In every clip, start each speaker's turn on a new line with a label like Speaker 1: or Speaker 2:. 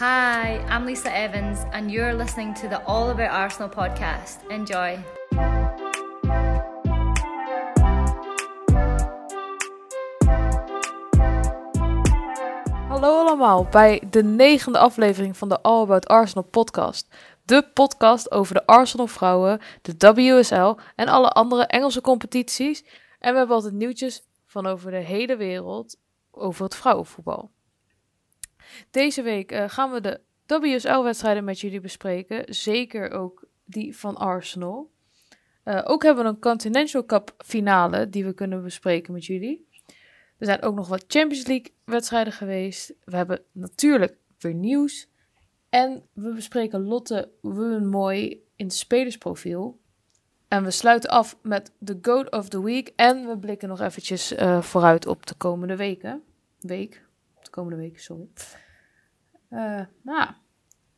Speaker 1: Hi, I'm Lisa Evans, and you're listening to the All About Arsenal podcast. Enjoy.
Speaker 2: Hallo allemaal bij de negende aflevering van de All About Arsenal podcast. De podcast over de Arsenal vrouwen, de WSL en alle andere Engelse competities. En we hebben altijd nieuwtjes van over de hele wereld over het vrouwenvoetbal. Deze week eh, gaan we de WSL-wedstrijden met jullie bespreken. Zeker ook die van Arsenal. Eh, ook hebben we een Continental Cup finale die we kunnen bespreken met jullie. Er zijn ook nog wat Champions League wedstrijden geweest. We hebben natuurlijk weer nieuws. En we bespreken Lotte mooi in het spelersprofiel. En we sluiten af met de Goat of the Week. En we blikken nog eventjes uh, vooruit op de komende weken. Week. De komende weken, sorry. Uh, nou,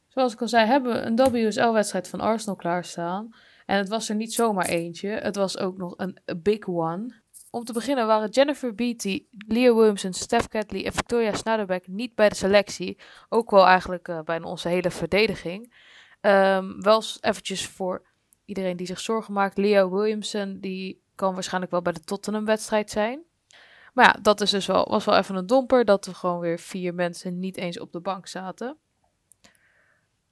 Speaker 2: zoals ik al zei, hebben we een WSL-wedstrijd van Arsenal klaarstaan. En het was er niet zomaar eentje. Het was ook nog een big one. Om te beginnen waren Jennifer Beatty, Leah Williamson, Steph Catley en Victoria Snaderbeck niet bij de selectie. Ook wel eigenlijk uh, bij onze hele verdediging. Um, wel eventjes voor iedereen die zich zorgen maakt. Leah Williamson, die kan waarschijnlijk wel bij de Tottenham-wedstrijd zijn. Maar ja, dat is dus wel, was wel even een domper dat er gewoon weer vier mensen niet eens op de bank zaten.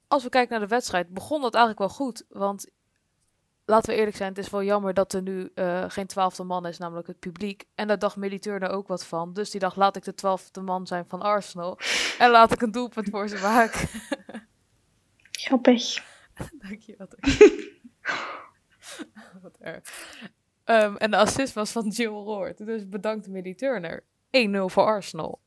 Speaker 2: Als we kijken naar de wedstrijd, begon dat eigenlijk wel goed. Want laten we eerlijk zijn, het is wel jammer dat er nu uh, geen twaalfde man is, namelijk het publiek. En daar dacht Millie er ook wat van. Dus die dacht, laat ik de twaalfde man zijn van Arsenal. En laat ik een doelpunt voor ze maken.
Speaker 3: Grappig.
Speaker 2: Dank je, wat, wat erg. Um, en de assist was van Jill Roord. Dus bedankt Millie Turner. 1-0 voor Arsenal.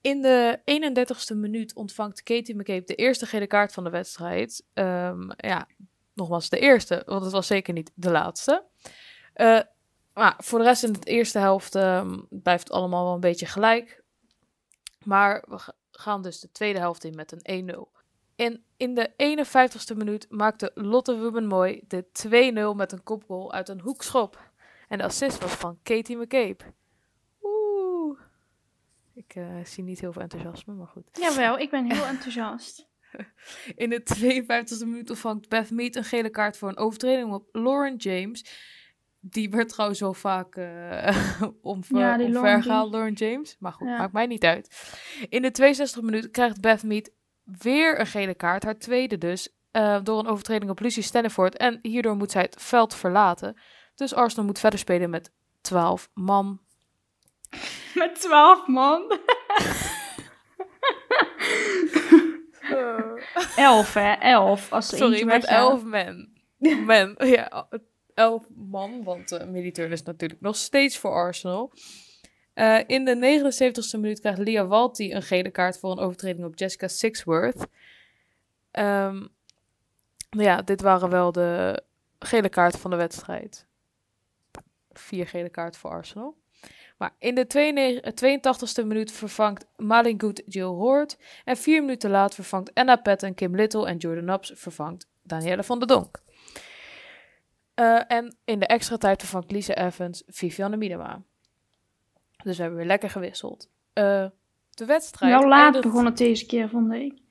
Speaker 2: In de 31ste minuut ontvangt Katie McCabe de eerste gele kaart van de wedstrijd. Um, ja, nogmaals de eerste, want het was zeker niet de laatste. Uh, maar voor de rest in de eerste helft um, blijft het allemaal wel een beetje gelijk. Maar we gaan dus de tweede helft in met een 1-0. En in de 51ste minuut maakte Lotte mooi de 2-0 met een kopgoal uit een hoekschop. En de assist was van Katie McCabe. Oeh. Ik uh, zie niet heel veel enthousiasme, maar goed.
Speaker 3: Jawel, ik ben heel enthousiast.
Speaker 2: In de 52e minuut ontvangt Beth Mead een gele kaart voor een overtreding op Lauren James. Die werd trouwens zo vaak uh, omver, ja, omvergehaald, Lauren James. Maar goed, maakt mij niet uit. In de 62e minuut krijgt Beth Mead weer een gele kaart. Haar tweede dus. Uh, door een overtreding op Lucy Stenford. En hierdoor moet zij het veld verlaten. Dus Arsenal moet verder spelen met 12 man.
Speaker 3: Met 12 man? Elf, hè? Elf. Als
Speaker 2: Sorry, met elf men. men. Ja, elf man, want uh, Militair is natuurlijk nog steeds voor Arsenal. Uh, in de 79ste minuut krijgt Lia Walti een gele kaart voor een overtreding op Jessica Sixworth. Um, ja, dit waren wel de gele kaarten van de wedstrijd. Vier gele kaarten voor Arsenal. Maar in de 82e minuut vervangt Malin Good Jill Hoort. En vier minuten later vervangt Anna Patton, Kim Little en Jordan Naps vervangt Danielle van der Donk. Uh, en in de extra tijd vervangt Lisa Evans Vivianne Miedema. Dus we hebben weer lekker gewisseld. Uh, de wedstrijd...
Speaker 3: Wel laat eindigt... begon het deze keer, vond ik.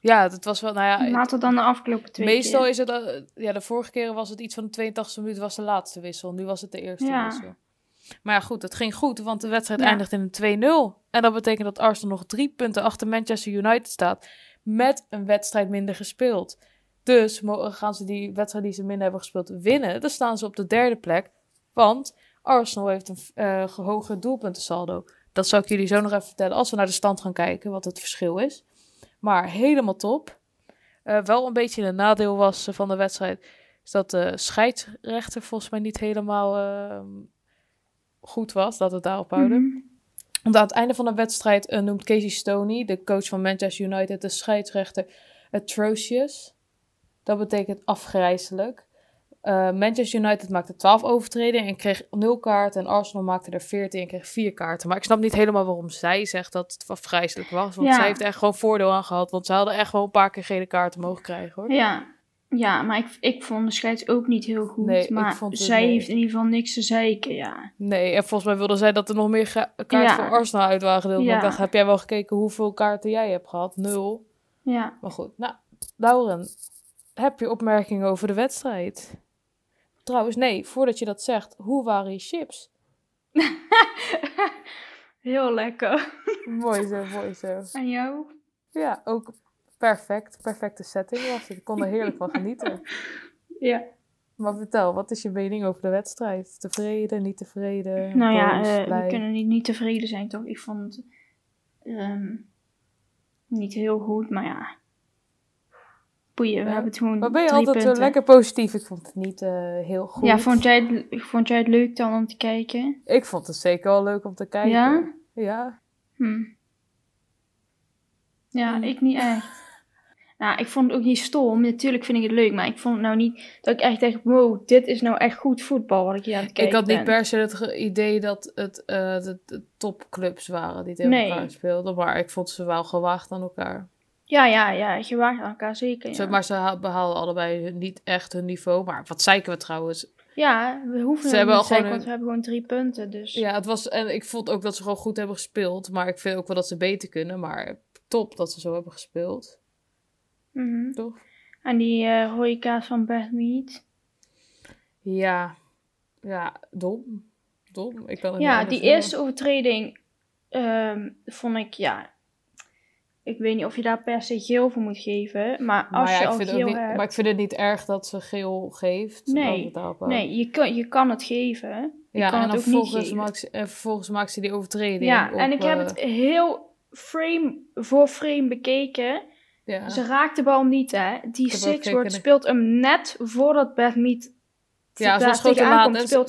Speaker 2: Ja, het was wel, nou ja...
Speaker 3: Later dan de afgelopen twee
Speaker 2: Meestal
Speaker 3: keer.
Speaker 2: is het, uh, ja, de vorige keren was het iets van de 82 minuten was de laatste wissel. Nu was het de eerste ja. wissel. Maar ja, goed, het ging goed, want de wedstrijd ja. eindigt in een 2-0. En dat betekent dat Arsenal nog drie punten achter Manchester United staat. Met een wedstrijd minder gespeeld. Dus gaan ze die wedstrijd die ze minder hebben gespeeld winnen. Dan staan ze op de derde plek. Want Arsenal heeft een uh, hoger doelpuntensaldo. Dat zal ik jullie zo nog even vertellen als we naar de stand gaan kijken, wat het verschil is. Maar helemaal top. Uh, wel een beetje een nadeel was van de wedstrijd, is dat de scheidsrechter volgens mij niet helemaal uh, goed was, dat het daarop houden. Mm -hmm. Want aan het einde van de wedstrijd uh, noemt Casey Stoney, de coach van Manchester United, de scheidsrechter atrocious. Dat betekent afgrijzelijk. Uh, Manchester United maakte 12 overtredingen en kreeg 0 kaarten. En Arsenal maakte er 14 en kreeg 4 kaarten. Maar ik snap niet helemaal waarom zij zegt dat het afgrijzelijk was. Want ja. zij heeft echt gewoon voordeel aan gehad. Want ze hadden echt wel een paar keer gele kaarten mogen krijgen hoor.
Speaker 3: Ja, Ja, maar ik, ik vond de scheids ook niet heel goed.
Speaker 2: Nee,
Speaker 3: maar zij
Speaker 2: nee.
Speaker 3: heeft in ieder geval niks te zeiken, ja.
Speaker 2: Nee, en volgens mij wilde zij dat er nog meer kaarten
Speaker 3: Ja.
Speaker 2: voor Arsenal uit waren gedeeld.
Speaker 3: Ja.
Speaker 2: ik dacht, heb jij wel gekeken hoeveel kaarten jij hebt gehad? Nul.
Speaker 3: Ja.
Speaker 2: Maar goed, nou, Lauren, heb je opmerkingen over de wedstrijd? Trouwens, nee, voordat je dat zegt, hoe waren je chips?
Speaker 3: Heel lekker.
Speaker 2: Mooi zo, mooi zo.
Speaker 3: En jou?
Speaker 2: Ja, ook perfect. Perfecte setting was het. Ik kon er heerlijk van genieten.
Speaker 3: Ja.
Speaker 2: Maar vertel, wat is je mening over de wedstrijd? Tevreden, niet tevreden?
Speaker 3: Nou ja, eh, we kunnen niet, niet tevreden zijn, toch? Ik vond het ehm, niet heel goed, maar ja. Boeien, we
Speaker 2: Ja.
Speaker 3: hebben het gewoon
Speaker 2: Maar ben je altijd eh,
Speaker 3: punten.
Speaker 2: lekker positief? Ik vond het niet eh, heel goed.
Speaker 3: Ja, vond jij, het, vond jij het leuk dan om te kijken?
Speaker 2: Ik vond het zeker wel leuk om te kijken.
Speaker 3: Ja?
Speaker 2: Ja.
Speaker 3: Hm. Ja,
Speaker 2: Hm.
Speaker 3: ik niet echt. Nou, ik vond het ook niet stom. Natuurlijk vind ik het leuk, maar ik vond het nou niet dat ik echt dacht, wow, dit is nou echt goed voetbal wat ik hier aan het kijken
Speaker 2: Ik had niet per se het idee dat het eh, de, de topclubs waren die tegen
Speaker 3: Nee.
Speaker 2: elkaar speelden. Maar ik vond ze wel gewaagd aan elkaar.
Speaker 3: Ja, ja, ja, gewaagd aan elkaar, zeker. Ja,
Speaker 2: Ze- Maar ze ha- behaalden allebei niet echt hun niveau. Maar wat zeiken we trouwens.
Speaker 3: ja we hoeven
Speaker 2: Ze hebben
Speaker 3: niet want we hebben gewoon drie punten, dus...
Speaker 2: Ja, het was, en ik vond ook dat ze gewoon goed hebben gespeeld. Maar ik vind ook wel dat ze beter kunnen. Maar top dat ze zo hebben gespeeld.
Speaker 3: Mhm.
Speaker 2: Toch?
Speaker 3: En die eh rode kaart van Beth Mead.
Speaker 2: Ja, ja, dom. Dom. Ik kan het
Speaker 3: Ja, die eerste overtreding ehm, vond ik, ja... Ik weet niet of je daar per se geel voor moet geven, maar
Speaker 2: Maar
Speaker 3: als
Speaker 2: ja,
Speaker 3: je
Speaker 2: ik
Speaker 3: al geel
Speaker 2: niet,
Speaker 3: hebt...
Speaker 2: maar ik vind het niet erg dat ze geel geeft.
Speaker 3: Nee. Nee, je kan, je kan het geven. Je
Speaker 2: Ja,
Speaker 3: kan
Speaker 2: en
Speaker 3: het
Speaker 2: dan
Speaker 3: ook niet
Speaker 2: vervolgens
Speaker 3: geven.
Speaker 2: maakt, en vervolgens maakt ze die overtreding.
Speaker 3: Ja,
Speaker 2: op,
Speaker 3: en ik heb
Speaker 2: eh,
Speaker 3: het heel frame voor frame bekeken.
Speaker 2: ja.
Speaker 3: Ze raakt de bal niet, hè. Die Sixwood
Speaker 2: gekeken.
Speaker 3: speelt hem net voordat Beth Mead
Speaker 2: Ja, ze En
Speaker 3: speelt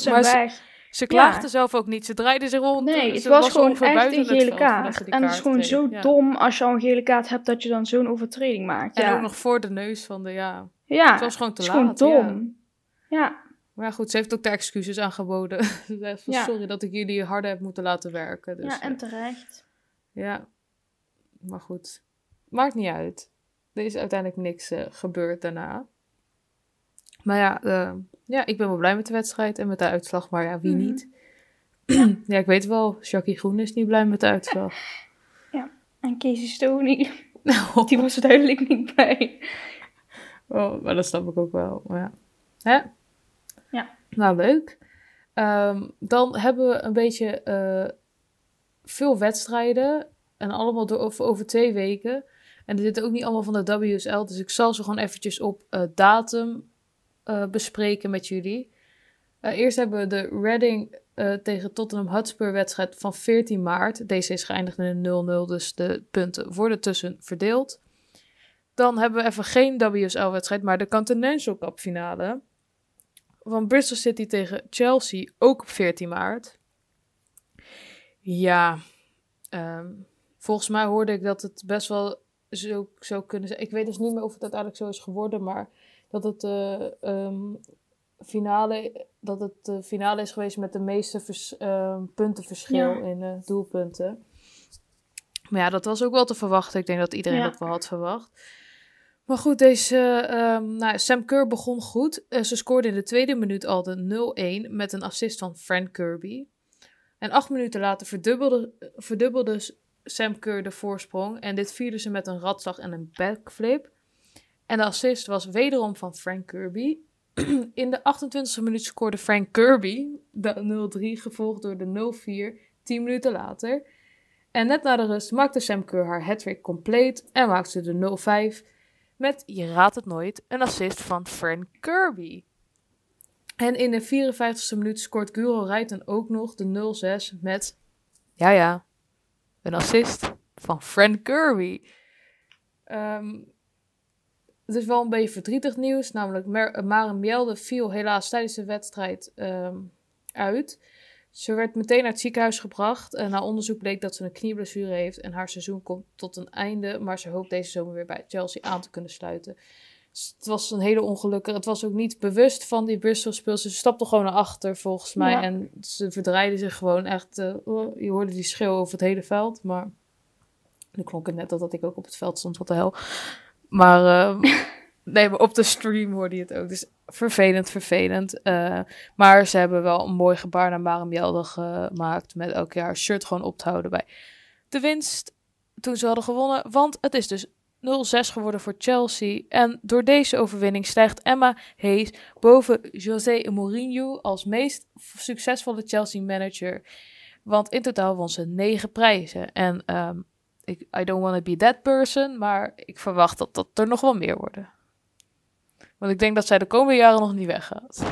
Speaker 3: ze
Speaker 2: maar
Speaker 3: hem
Speaker 2: ze-
Speaker 3: weg.
Speaker 2: Ze klaagde zelf ook niet. Ze draaide zich rond.
Speaker 3: Nee, het was gewoon echt een gele kaart. En het is gewoon
Speaker 2: kreeg.
Speaker 3: zo
Speaker 2: Ja.
Speaker 3: dom als je al een gele kaart hebt dat je dan zo'n overtreding maakt.
Speaker 2: En
Speaker 3: ja,
Speaker 2: ook nog voor de neus van de, ja.
Speaker 3: ja
Speaker 2: Het was gewoon te
Speaker 3: het is gewoon
Speaker 2: laat. ja.
Speaker 3: dom. Ja.
Speaker 2: Maar goed, ze heeft ook de excuses aangeboden. ze zegt van,
Speaker 3: Ja.
Speaker 2: sorry dat ik jullie harder heb moeten laten werken. Dus,
Speaker 3: ja, en terecht.
Speaker 2: Ja, maar goed. Maakt niet uit. Er is uiteindelijk niks eh, gebeurd daarna. Maar ja, eh, ja, ik ben wel blij met de wedstrijd en met de uitslag. Maar ja, wie
Speaker 3: Mhm.
Speaker 2: niet? ja, ik weet wel, Jackie Groen is niet blij met de uitslag.
Speaker 3: En Casey Stoney, die was er duidelijk niet bij.
Speaker 2: oh, maar dat snap ik ook wel. Maar ja. Hè?
Speaker 3: Ja.
Speaker 2: Nou, leuk. Ehm, dan hebben we een beetje eh, veel wedstrijden. En allemaal door, over, over twee weken. En dit is ook niet allemaal van de WSL. Dus ik zal ze gewoon eventjes op eh, datum eh, bespreken met jullie. Eh, eerst hebben we de Reading eh, tegen Tottenham Hotspur wedstrijd van 14 maart. Deze is geëindigd in een 0-0, dus de punten worden tussen verdeeld. Dan hebben we even geen WSL-wedstrijd, maar de Continental Cup finale. Van Bristol City tegen Chelsea, ook op 14 maart. Ja, ehm, volgens mij hoorde ik dat het best wel zo zou kunnen zijn. Ik weet dus niet meer of het uiteindelijk zo is geworden, maar dat het de ehm, finale, dat het de finale is geweest met de meeste vers, ehm, puntenverschil
Speaker 3: Ja.
Speaker 2: in eh, doelpunten. Maar ja, dat was ook wel te verwachten. Ik denk dat iedereen
Speaker 3: Ja.
Speaker 2: dat wel had verwacht. Maar goed, deze, ehm, nou, Sam Kerr begon goed. Eh, ze scoorde in de tweede minuut al de 0-1 met een assist van Frank Kirby. En acht minuten later verdubbelde, verdubbelde Sam Kerr de voorsprong. En dit vierde ze met een ratslag en een backflip. En de assist was wederom van Frank Kirby. In de 28e minuut scoorde Frank Kirby de 0-3, gevolgd door de 0-4 10 minuten later. En net na de rust maakte Sam Kerr haar hattrick compleet en maakte de 0-5 met, je raadt het nooit, een assist van Frank Kirby. En in de 54e minuut scoort Guro Rijten ook nog de 0-6 met, ja ja, een assist van Frank Kirby. Ehm, het is wel een beetje verdrietig nieuws, namelijk Mer- Maren Mjelde viel helaas tijdens de wedstrijd ehm, uit. Ze werd meteen naar het ziekenhuis gebracht en na onderzoek bleek dat ze een knieblessure heeft en haar seizoen komt tot een einde, maar ze hoopt deze zomer weer bij Chelsea aan te kunnen sluiten. Dus het was een hele ongelukkige. Het was ook niet bewust van die Bristol speelster. Ze stapte gewoon naar achter volgens mij
Speaker 3: Ja.
Speaker 2: en ze verdraaide zich gewoon echt. eh, oh, je hoorde die schreeuw over het hele veld, maar nu klonk het net dat ik ook op het veld stond, wat de hel. Maar ehm, Nee, op de stream hoorde je het ook. Dus vervelend, vervelend. Uh, maar ze hebben wel een mooi gebaar naar Jelde gemaakt. Met elk jaar shirt gewoon op te houden bij de winst toen ze hadden gewonnen. Want het is dus 0-6 geworden voor Chelsea. En door deze overwinning stijgt Emma Hayes boven José Mourinho als meest succesvolle Chelsea-manager. Want in totaal won ze negen prijzen. En um, ik, I don't want to be that person, maar ik verwacht dat dat er nog wel meer worden. Want ik denk dat zij de komende jaren nog niet weggaat.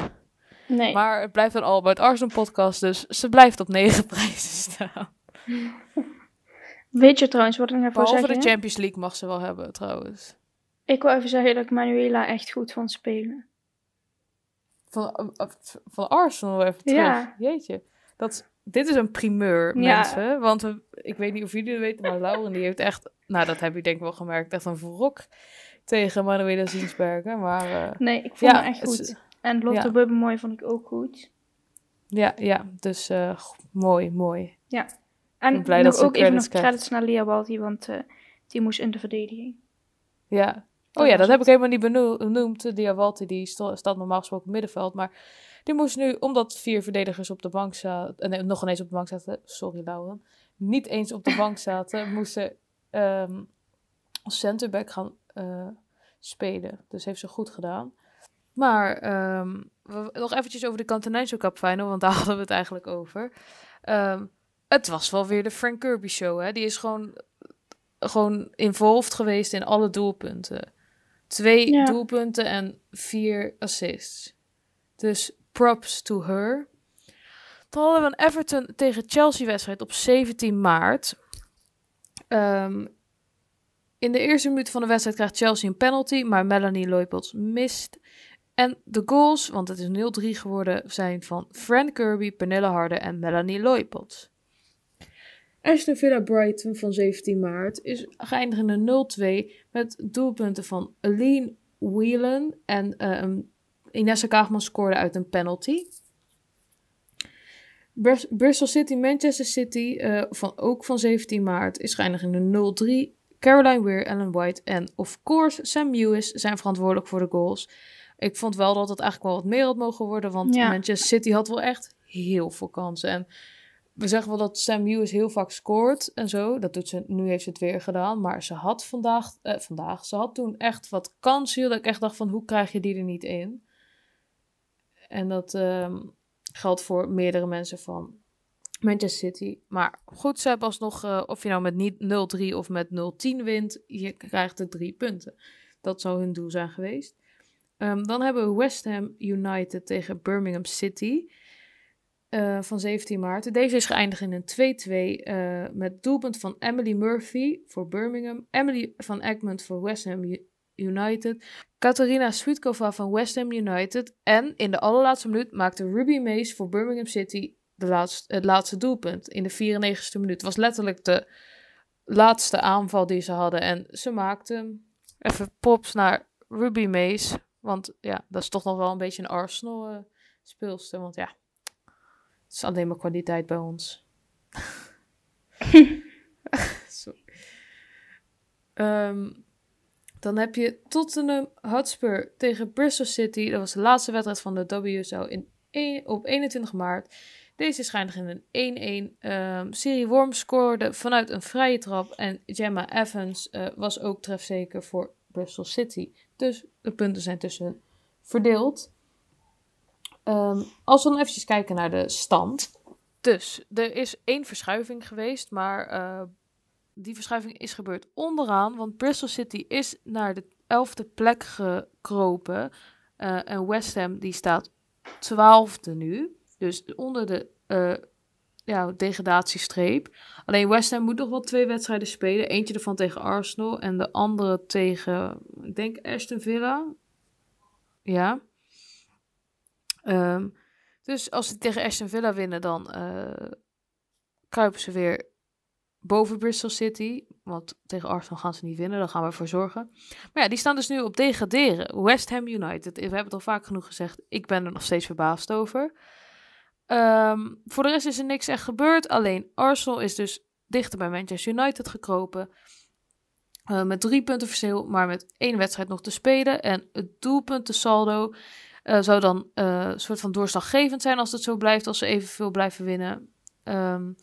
Speaker 3: Nee.
Speaker 2: Maar het blijft een All About Arsenal podcast, dus ze blijft op negen prijzen staan.
Speaker 3: Weet je trouwens wat ik even
Speaker 2: Behalve
Speaker 3: zeggen?
Speaker 2: de Champions League mag ze wel hebben, trouwens.
Speaker 3: Ik wil even zeggen dat ik Manuela echt goed vond spelen.
Speaker 2: Van, uh, van Arsenal even terug.
Speaker 3: Ja.
Speaker 2: Jeetje. Dat, dit is een primeur,
Speaker 3: Ja.
Speaker 2: mensen. Want we, ik weet niet of jullie het weten, maar Lauren die heeft echt... Nou, dat heb je denk ik wel gemerkt. Echt een wrok tegen Manuela Zinsbergen. Maar uh,
Speaker 3: Nee, ik vond
Speaker 2: Ja,
Speaker 3: hem echt goed. En Lotte
Speaker 2: ja.
Speaker 3: Bubbemooi vond ik ook goed.
Speaker 2: ja, ja, dus uh, g- mooi, mooi.
Speaker 3: En
Speaker 2: ben blij dat
Speaker 3: ook even nog
Speaker 2: krijgt.
Speaker 3: credits naar Lea Balti, want eh, die moest in de verdediging.
Speaker 2: Ja. Oh ja, dat heb ik helemaal niet beno- benoemd. Diawalti die staat normaal gesproken middenveld. Maar die moest nu, omdat vier verdedigers op de bank zaten... eh, Nee, nog ineens op de bank zaten. Sorry, Lauren. Niet eens op de bank zaten. moesten ehm als centerback gaan eh, spelen. Dus heeft ze goed gedaan. Maar ehm, we- nog eventjes over de Continental Cup Final. Want daar hadden we het eigenlijk over. Ehm, het was wel weer de Frank Kirby show. Hè? Die is gewoon, gewoon involved geweest in alle doelpunten. Twee
Speaker 3: Ja.
Speaker 2: doelpunten en vier assists. Dus props to her. Dan hadden we een Everton tegen Chelsea wedstrijd op 17 maart. Ehm, in de eerste minuut van de wedstrijd krijgt Chelsea een penalty, maar Melanie Leupolds mist. En de goals, want het is 0-3 geworden, zijn van Fran Kirby, Pernille Harder en Melanie Leupolds. Aston Villa Brighton van 17 maart is geëindigd in een 0-2 met doelpunten van Aline Whelan en een- Inessa Kaagman scoorde uit een penalty. Br- Bristol City, Manchester City, eh, van, ook van 17 maart, is geëindigd in een 0-3. Caroline Weir, Ellen White en of course Sam Lewis zijn verantwoordelijk voor de goals. Ik vond wel dat het eigenlijk wel wat meer had mogen worden, want
Speaker 3: Ja.
Speaker 2: Manchester City had wel echt heel veel kansen. En we zeggen wel dat Sam Lewis heel vaak scoort en zo. Dat doet ze, nu heeft ze het weer gedaan. Maar ze had vandaag, eh, vandaag, ze had toen echt wat kansen. Dat ik echt dacht van, hoe krijg je die er niet in? En dat ehm, geldt voor meerdere mensen van Manchester City. Maar goed, ze hebben alsnog, eh, of je nou met niet 0-3 of met 0-10 wint, je krijgt de drie punten. Dat zou hun doel zijn geweest. Ehm, dan hebben we West Ham United tegen Birmingham City eh, van 17 maart. Deze is geëindigd in een 2-2 eh, met doelpunt van Emily Murphy voor Birmingham, Emily van Egmond voor West Ham United, Katarina Svitkova van West Ham United en in de allerlaatste minuut maakte Ruby Mays voor Birmingham City de laatste, het laatste doelpunt in de 94ste minuut. Het was letterlijk de laatste aanval die ze hadden en ze maakte hem. Even props naar Ruby Mays, want ja, dat is toch nog wel een beetje een Arsenal speelster, want ja, het is alleen maar kwaliteit bij ons. Sorry. Ehm, dan heb je Tottenham Hotspur tegen Bristol City. Dat was de laatste wedstrijd van de WSL in op 21 maart. Deze is geëindigd in een 1-1. Ehm Siri Worm scoorde vanuit een vrije trap. En Gemma Evans eh, was ook trefzeker voor Bristol City. Dus de punten zijn tussen verdeeld. Ehm, als we dan eventjes kijken naar de stand. Dus er is één verschuiving geweest, maar eh, die verschuiving is gebeurd onderaan. Want Bristol City is naar de elfde plek gekropen. Eh, en West Ham die staat twaalfde nu. Dus onder de eh, ja, degradatiestreep. Alleen West Ham moet nog wel twee wedstrijden spelen. Eentje ervan tegen Arsenal en de andere tegen, ik denk Aston Villa. Ja. Ehm, dus als ze tegen Aston Villa winnen, dan eh, kruipen ze weer boven Bristol City. Want tegen Arsenal gaan ze niet winnen, daar gaan we ervoor zorgen. Maar ja, die staan dus nu op degraderen. West Ham United. We hebben het al vaak genoeg gezegd. Ik ben er nog steeds verbaasd over. Ehm, voor de rest is er niks echt gebeurd. Alleen Arsenal is dus dichter bij Manchester United gekropen. Uh, met drie punten verschil, maar met één wedstrijd nog te spelen. En het doelpuntensaldo uh, zou dan een soort van doorslaggevend zijn als het zo blijft, als ze evenveel blijven winnen. Um,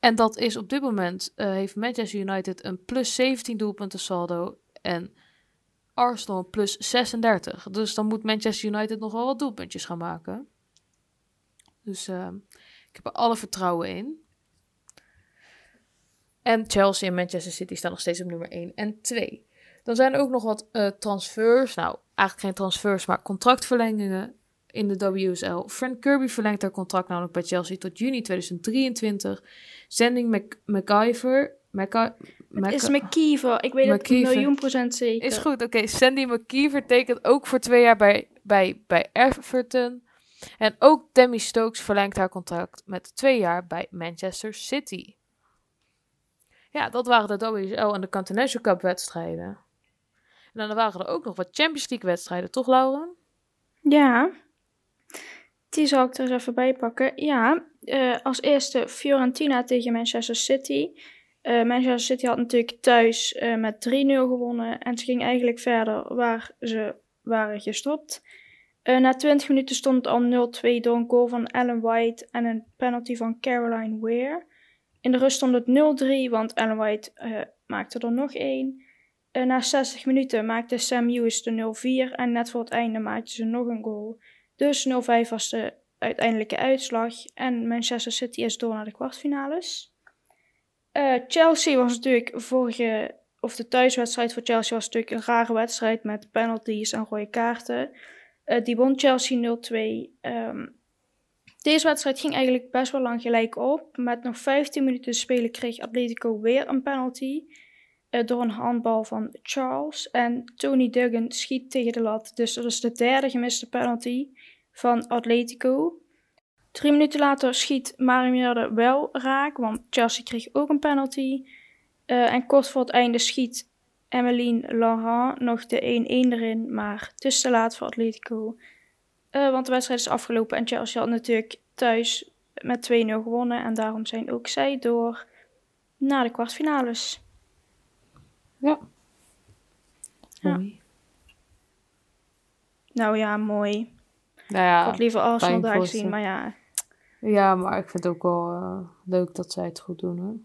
Speaker 2: en dat is op dit moment, heeft Manchester United een plus 17 doelpunten saldo en Arsenal plus 36. Dus dan moet Manchester United nog wel wat doelpuntjes gaan maken. Dus ehm, ik heb er alle vertrouwen in. En Chelsea en Manchester City staan nog steeds op nummer 1 en 2. Dan zijn er ook nog wat uh, transfers. Nou, eigenlijk geen transfers, maar contractverlengingen in de WSL. Frank Kirby verlengt haar contract namelijk bij Chelsea tot juni 2023. Zending. Mac Mac
Speaker 3: is McKeever. Ik weet het een miljoen procent zeker.
Speaker 2: Is goed, oké. Okay. Sandy McKeever tekent ook voor twee jaar bij, bij, bij Everton. En ook Demi Stokes verlengt haar contract met twee jaar bij Manchester City. Ja, dat waren de WSL en de Continental Cup wedstrijden. En dan waren er ook nog wat Champions League wedstrijden, toch Lauren?
Speaker 3: Ja, die zal ik er eens even bij pakken. Ja, uh, als eerste Fiorentina tegen Manchester City. Uh, Manchester City had natuurlijk thuis uh, met 3-0 gewonnen. En ze ging eigenlijk verder waar ze waren gestopt. na 20 minuten stond het al 0-2 door een goal van Ellen White en een penalty van Caroline Weir. In de rust stond het 0-3, want Ellen White maakte er nog één. Na 60 minuten maakte Sam Hughes de 0-4 en net voor het einde maakte ze nog een goal. Dus 0-5 was de uiteindelijke uitslag en Manchester City is door naar de kwartfinales. Uh, Chelsea was natuurlijk vorige, of de thuiswedstrijd voor Chelsea was natuurlijk een rare wedstrijd met penalties en rode kaarten. die won Chelsea 0-2. Um, ehm, deze wedstrijd ging eigenlijk best wel lang gelijk op. Met nog 15 minuten te spelen kreeg Atletico weer een penalty. Uh, door een handbal van Charles. En Tony Duggan schiet tegen de lat. Dus dat is de derde gemiste penalty van Atletico. Drie minuten later schiet Marimerde wel raak, want Chelsea kreeg ook een penalty. Uh, en kort voor het einde schiet Emmeline Laurent nog de 1-1 erin, maar het is te laat voor Atletico. Uh, want de wedstrijd is afgelopen en Chelsea had natuurlijk thuis met 2-0 gewonnen. En daarom zijn ook zij door naar de kwartfinales.
Speaker 2: Ja. Mooi.
Speaker 3: Nou ja, mooi.
Speaker 2: Nou ja,
Speaker 3: ik had liever Arsenal daar gezien, maar ja.
Speaker 2: Ja, maar ik vind het ook wel uh, leuk dat zij het goed doen hoor.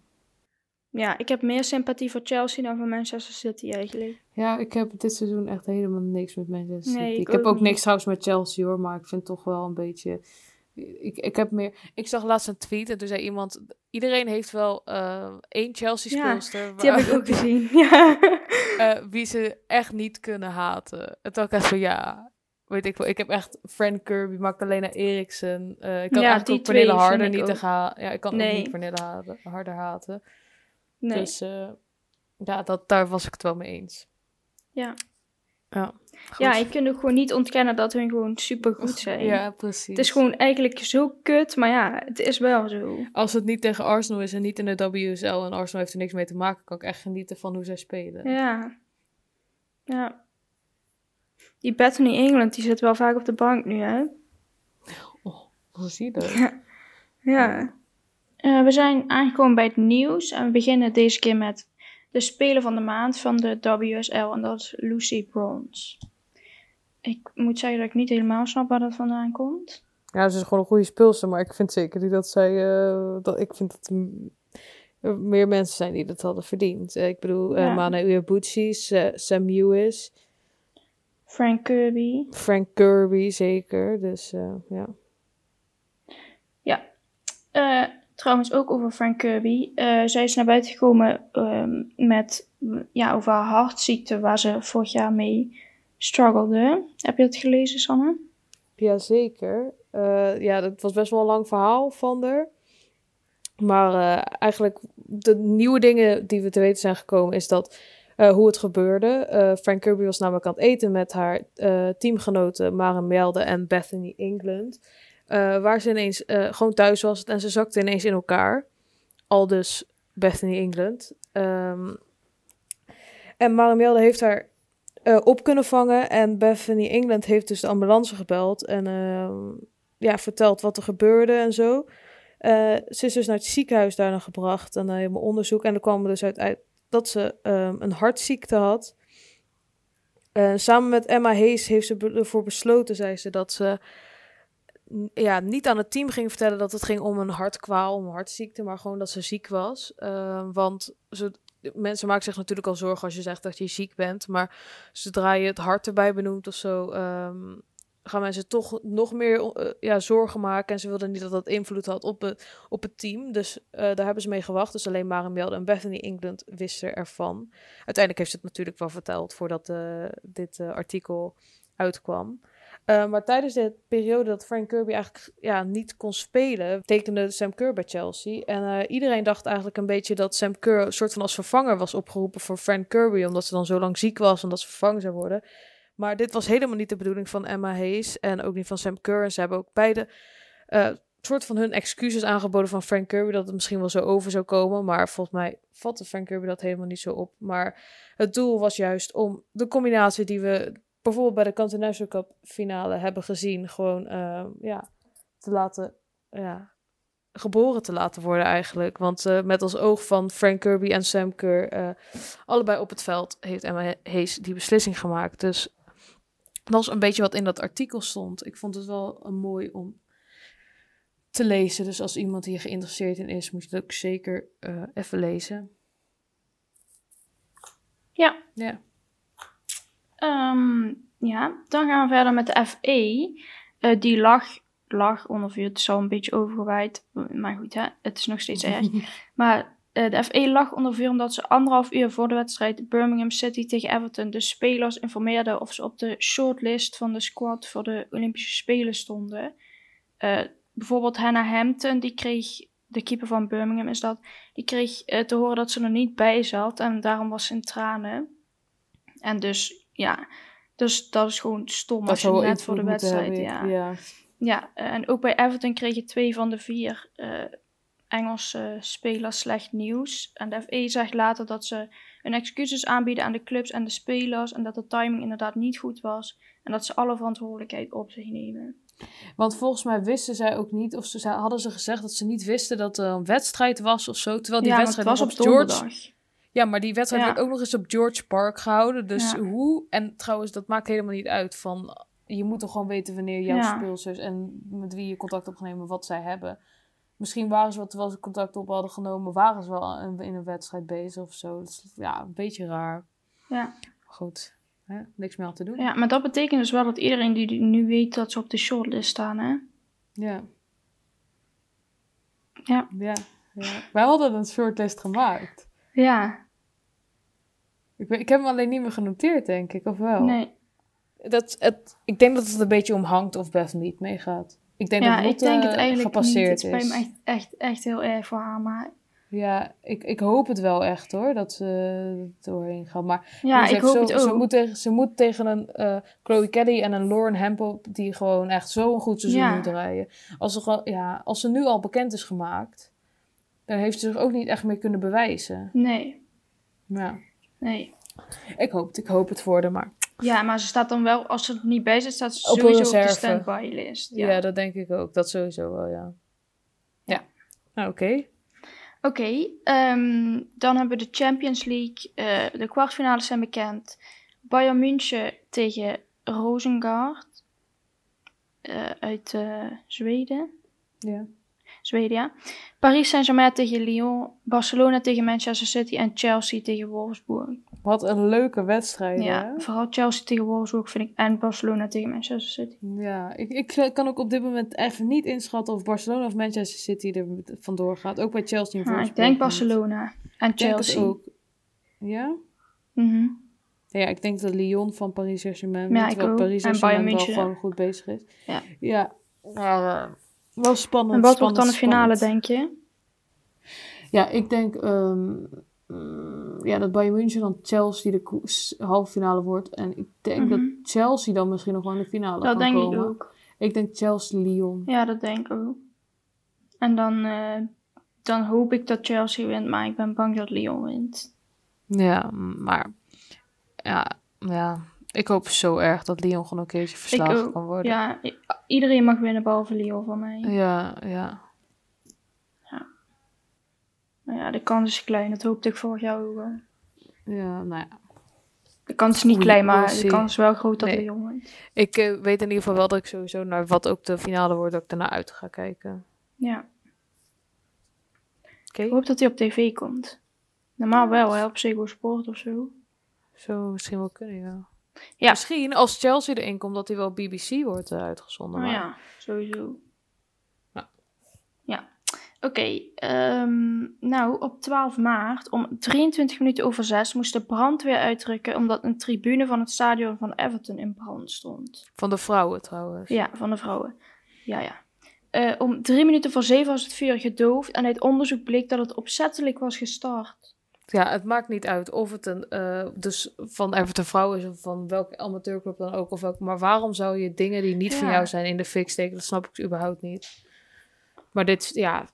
Speaker 3: Ja, ik heb meer sympathie voor Chelsea dan voor Manchester City eigenlijk.
Speaker 2: Ja, ik heb dit seizoen echt helemaal niks met Manchester City. Nee, ik, heb ook, niks trouwens met Chelsea hoor, maar ik vind toch wel een beetje... Ik, ik heb meer... Ik zag laatst een tweet en toen zei iemand... Iedereen heeft wel uh, één Chelsea-speelster. Ja,
Speaker 3: die heb ik ook gezien, ja.
Speaker 2: Uh, wie ze echt niet kunnen haten. En toen ik echt van, ja... Weet ik wel, ik heb echt Frank Kirby, Magdalena Eriksen. Uh, ik kan ja, eigenlijk ook Pernille Harder niet te gaan. Ja, ik kan nee. ook niet Pernille Harder haten. Nee. Dus uh, ja, dat, daar was ik het wel mee eens.
Speaker 3: Ja.
Speaker 2: Ja,
Speaker 3: ja, ik kan ook gewoon niet ontkennen dat hun gewoon super goed zijn.
Speaker 2: Ja, precies.
Speaker 3: Het is gewoon eigenlijk zo kut, maar ja, het is wel zo.
Speaker 2: Als het niet tegen Arsenal is en niet in de WSL en Arsenal heeft er niks mee te maken, kan ik echt genieten van hoe zij spelen.
Speaker 3: Ja. Ja. Die Bethany England, die zit wel vaak op de bank nu, hè?
Speaker 2: Oh, hoe zie je dat?
Speaker 3: Ja. ja. Uh, we zijn aangekomen bij het nieuws en we beginnen deze keer met de speler van de maand van de WSL en dat is Lucy Bronze. Ik moet zeggen dat ik niet helemaal snap waar dat vandaan komt.
Speaker 2: Ja, ze is gewoon een goede speelster, maar ik vind zeker niet dat zij. Uh, dat, ik vind dat er meer mensen zijn die dat hadden verdiend. Uh, ik bedoel, ja. Mana Uebuchi, Sam Lewis.
Speaker 3: Frank Kirby.
Speaker 2: Frank Kirby, zeker. Dus ja.
Speaker 3: Ja. Trouwens ook over Frank Kirby. Uh, zij is naar buiten gekomen ehm, met ja, over haar hartziekte waar ze vorig jaar mee struggelde. Heb je dat gelezen, Sanne?
Speaker 2: Jazeker. Ja, dat was best wel een lang verhaal van haar. Maar eigenlijk de nieuwe dingen die we te weten zijn gekomen is dat hoe het gebeurde. Frank Kirby was namelijk aan het eten met haar teamgenoten Maren Melde en Bethany England. Waar ze ineens gewoon thuis was en ze zakte ineens in elkaar. Al dus Bethany England. Um, en Marimelda heeft haar op kunnen vangen. En Bethany England heeft dus de ambulance gebeld. En ehm, ja, verteld wat er gebeurde en zo. ze is dus naar het ziekenhuis daarna gebracht. En helemaal onderzoek. En er kwam dus uit, uit, dat ze ehm, een hartziekte had. Eh, samen met Emma Hayes heeft ze ervoor besloten, zei ze, dat ze ja, niet aan het team ging vertellen dat het ging om een hartkwaal, om een hartziekte, maar gewoon dat ze ziek was. Ehm, want ze, mensen maken zich natuurlijk al zorgen als je zegt dat je ziek bent, maar zodra je het hart erbij benoemt of zo, ehm, gaan mensen toch nog meer eh, ja, zorgen maken. En ze wilden niet dat dat invloed had op het, op het team. Dus eh, daar hebben ze mee gewacht. Dus alleen Maren Melde en Bethany England wisten ervan. Uiteindelijk heeft ze het natuurlijk wel verteld voordat eh, dit artikel uitkwam. Maar tijdens de periode dat Frank Kirby eigenlijk ja, niet kon spelen, tekende Sam Kerr bij Chelsea. En iedereen dacht eigenlijk een beetje dat Sam Kerr een soort van als vervanger was opgeroepen voor Frank Kirby, omdat ze dan zo lang ziek was en dat ze vervangen zou worden. Maar dit was helemaal niet de bedoeling van Emma Hayes en ook niet van Sam Kerr. En ze hebben ook beide eh soort van hun excuses aangeboden van Frank Kirby dat het misschien wel zo over zou komen. Maar volgens mij vatte Frank Kirby dat helemaal niet zo op. Maar het doel was juist om de combinatie die we bijvoorbeeld bij de Continental Cup finale hebben gezien, gewoon eh, ja, te laten, ja, geboren te laten worden eigenlijk. Want eh, met als oog van Frank Kirby en Sam Kerr, allebei op het veld, heeft Emma Hayes die beslissing gemaakt. Dus was een beetje wat in dat artikel stond. Ik vond het wel een mooi om te lezen. Dus als iemand hier geïnteresseerd in is, moet je het ook zeker eh, even lezen.
Speaker 3: Ja.
Speaker 2: Ja.
Speaker 3: Ehm, ja, dan gaan we verder met de FE. Eh, die lag, lag onder vuur. Het is al een beetje overgewaaid. Maar goed, hè? het is nog steeds erg. Maar eh, de FE lag onder vuur omdat ze anderhalf uur voor de wedstrijd Birmingham City tegen Everton de spelers informeerden of ze op de shortlist van de squad voor de Olympische Spelen stonden. Eh, bijvoorbeeld Hannah Hampton, die kreeg, de keeper van Birmingham is dat, die kreeg eh, te horen dat ze er niet bij zat en daarom was ze in tranen. En dus, ja, dus dat is gewoon stom als je net voor de wedstrijd,
Speaker 2: hebben,
Speaker 3: ja.
Speaker 2: ja.
Speaker 3: Ja, eh, en ook bij Everton kregen twee van de vier eh, Engelse spelers slecht nieuws. En de FE zegt later dat ze hun excuses aanbieden aan de clubs en de spelers. En dat de timing inderdaad niet goed was. En dat ze alle verantwoordelijkheid op zich nemen.
Speaker 2: Want volgens mij wisten zij ook niet, of ze hadden ze gezegd dat ze niet wisten dat er een wedstrijd was of zo. Terwijl die
Speaker 3: ja,
Speaker 2: wedstrijd
Speaker 3: was op
Speaker 2: George.
Speaker 3: donderdag.
Speaker 2: Ja, maar die wedstrijd
Speaker 3: Ja.
Speaker 2: werd ook nog eens op George Park gehouden. Dus
Speaker 3: Ja.
Speaker 2: hoe? En trouwens, dat maakt helemaal niet uit. Van, je moet toch gewoon weten wanneer jouw
Speaker 3: Ja.
Speaker 2: speelsters en met wie je contact hebt genomen, wat zij hebben. Misschien waren ze, wat terwijl ze contact op hadden genomen, waren ze wel in, in een wedstrijd bezig of zo. Dat is, ja, een beetje raar.
Speaker 3: Ja.
Speaker 2: Goed, hè? niks meer aan te doen.
Speaker 3: ja, maar dat betekent dus wel dat iedereen die nu weet dat ze op de shortlist staan, hè?
Speaker 2: Ja.
Speaker 3: Ja.
Speaker 2: ja. ja. Wij hadden een shortlist gemaakt.
Speaker 3: Ja,
Speaker 2: Ik, ik heb hem alleen niet meer genoteerd, denk ik, of wel?
Speaker 3: nee.
Speaker 2: Dat, het, ik denk dat het een beetje om hangt of Beth niet meegaat. Ik denk
Speaker 3: Ja,
Speaker 2: dat
Speaker 3: ik denk het eigenlijk niet.
Speaker 2: gepasseerd
Speaker 3: Het spijt
Speaker 2: is.
Speaker 3: me echt, echt, echt heel erg voor haar, maar...
Speaker 2: Ja, ik, ik hoop het wel echt hoor, dat ze er doorheen gaan. Maar
Speaker 3: Ja,
Speaker 2: ze
Speaker 3: ik hoop
Speaker 2: zo-
Speaker 3: het
Speaker 2: Ze moet tegen, ze moet tegen een eh, Chloe Kelly en een Lauren Hempel, die gewoon echt zo'n goed seizoen
Speaker 3: Ja.
Speaker 2: moeten rijden. Als ze, gewoon- ja, als ze nu al bekend is gemaakt, dan heeft ze zich ook niet echt meer kunnen bewijzen.
Speaker 3: Nee,
Speaker 2: Ja,
Speaker 3: nee.
Speaker 2: ik hoop het, ik hoop het voor haar, maar
Speaker 3: Ja, maar ze staat dan wel, als ze er niet bij zit, staat ze
Speaker 2: Op
Speaker 3: sowieso op de
Speaker 2: reserve.
Speaker 3: standby-list.
Speaker 2: ja.
Speaker 3: Ja.
Speaker 2: dat denk ik ook. Dat sowieso wel, ja. Ja. Nou, oké.
Speaker 3: Oké, ehm, dan hebben we de Champions League. Eh, de kwartfinales zijn bekend. Bayern München tegen Rosengard eh, uit eh, Zweden.
Speaker 2: Ja.
Speaker 3: Zweden, ja. Paris Saint-Germain tegen Lyon. Barcelona tegen Manchester City. En Chelsea tegen Wolfsburg.
Speaker 2: Wat een leuke wedstrijd,
Speaker 3: Ja,
Speaker 2: hè?
Speaker 3: vooral Chelsea tegen Wolfsburg vind ik. En Barcelona tegen Manchester City.
Speaker 2: Ja, ik, ik kan ook op dit moment even niet inschatten of Barcelona of Manchester City er vandoor gaat. Ook bij Chelsea en
Speaker 3: Ah,
Speaker 2: Wolfsburg
Speaker 3: ik denk. Barcelona en Chelsea.
Speaker 2: ook. Ja?
Speaker 3: Mhm.
Speaker 2: Ja, ik denk dat Lyon van Paris Saint-Germain
Speaker 3: Ja,
Speaker 2: terwijl
Speaker 3: ook.
Speaker 2: Paris
Speaker 3: En
Speaker 2: Saint-Germain wel
Speaker 3: Bayern München.
Speaker 2: gewoon goed bezig is.
Speaker 3: Ja.
Speaker 2: Ja, maar, eh, wel spannend.
Speaker 3: En wat wordt dan de finale,
Speaker 2: spannend.
Speaker 3: denk je?
Speaker 2: Ja, ik denk ehm, mm, ja, dat Bayern München dan Chelsea de halve finale wordt. En ik denk
Speaker 3: Mhm.
Speaker 2: dat Chelsea dan misschien nog wel in de finale
Speaker 3: Dat
Speaker 2: kan
Speaker 3: denk
Speaker 2: komen.
Speaker 3: ik ook.
Speaker 2: Ik denk Chelsea-Lyon.
Speaker 3: Ja, dat denk ik ook. En dan, eh, dan hoop ik dat Chelsea wint, maar ik ben bang dat Lyon wint.
Speaker 2: Ja, maar ja, ja, ik hoop zo erg dat Lyon gewoon een keertje verslagen kan worden.
Speaker 3: Ja, iedereen mag winnen behalve Lyon van mij.
Speaker 2: ja, ja.
Speaker 3: Nou ja, de kans is klein. Dat hoopte ik vorig jaar ook wel.
Speaker 2: Ja, nou ja.
Speaker 3: De kans is niet klein, maar de kans is wel groot dat
Speaker 2: Nee.
Speaker 3: hij jong wordt.
Speaker 2: Ik eh, weet in ieder geval wel dat ik sowieso naar wat ook de finale wordt, dat ik daarna uit ga kijken.
Speaker 3: Ja.
Speaker 2: Oké,
Speaker 3: Ik hoop dat hij op tv komt. Normaal wel, hè, op Ziggo Sport of zo.
Speaker 2: zou misschien wel kunnen, ja.
Speaker 3: Ja.
Speaker 2: Misschien als Chelsea erin komt, dat hij wel BBC wordt eh, uitgezonden.
Speaker 3: Nou
Speaker 2: maar-
Speaker 3: ja, sowieso. Oké, ehm, nou op 12 maart om 23 minuten over 6 moest de brandweer uitrukken omdat een tribune van het stadion van Everton in brand stond.
Speaker 2: Van de vrouwen trouwens.
Speaker 3: Ja, van de vrouwen. Ja, ja. Eh, om drie minuten voor zeven was het vuur gedoofd en uit onderzoek bleek dat het opzettelijk was gestart.
Speaker 2: Ja, het maakt niet uit of het een, eh, dus van Everton vrouw is of van welke amateurclub dan ook. Of welk, maar waarom zou je dingen die niet van jou zijn in de fik steken? Dat snap ik überhaupt niet. Maar dit, ja,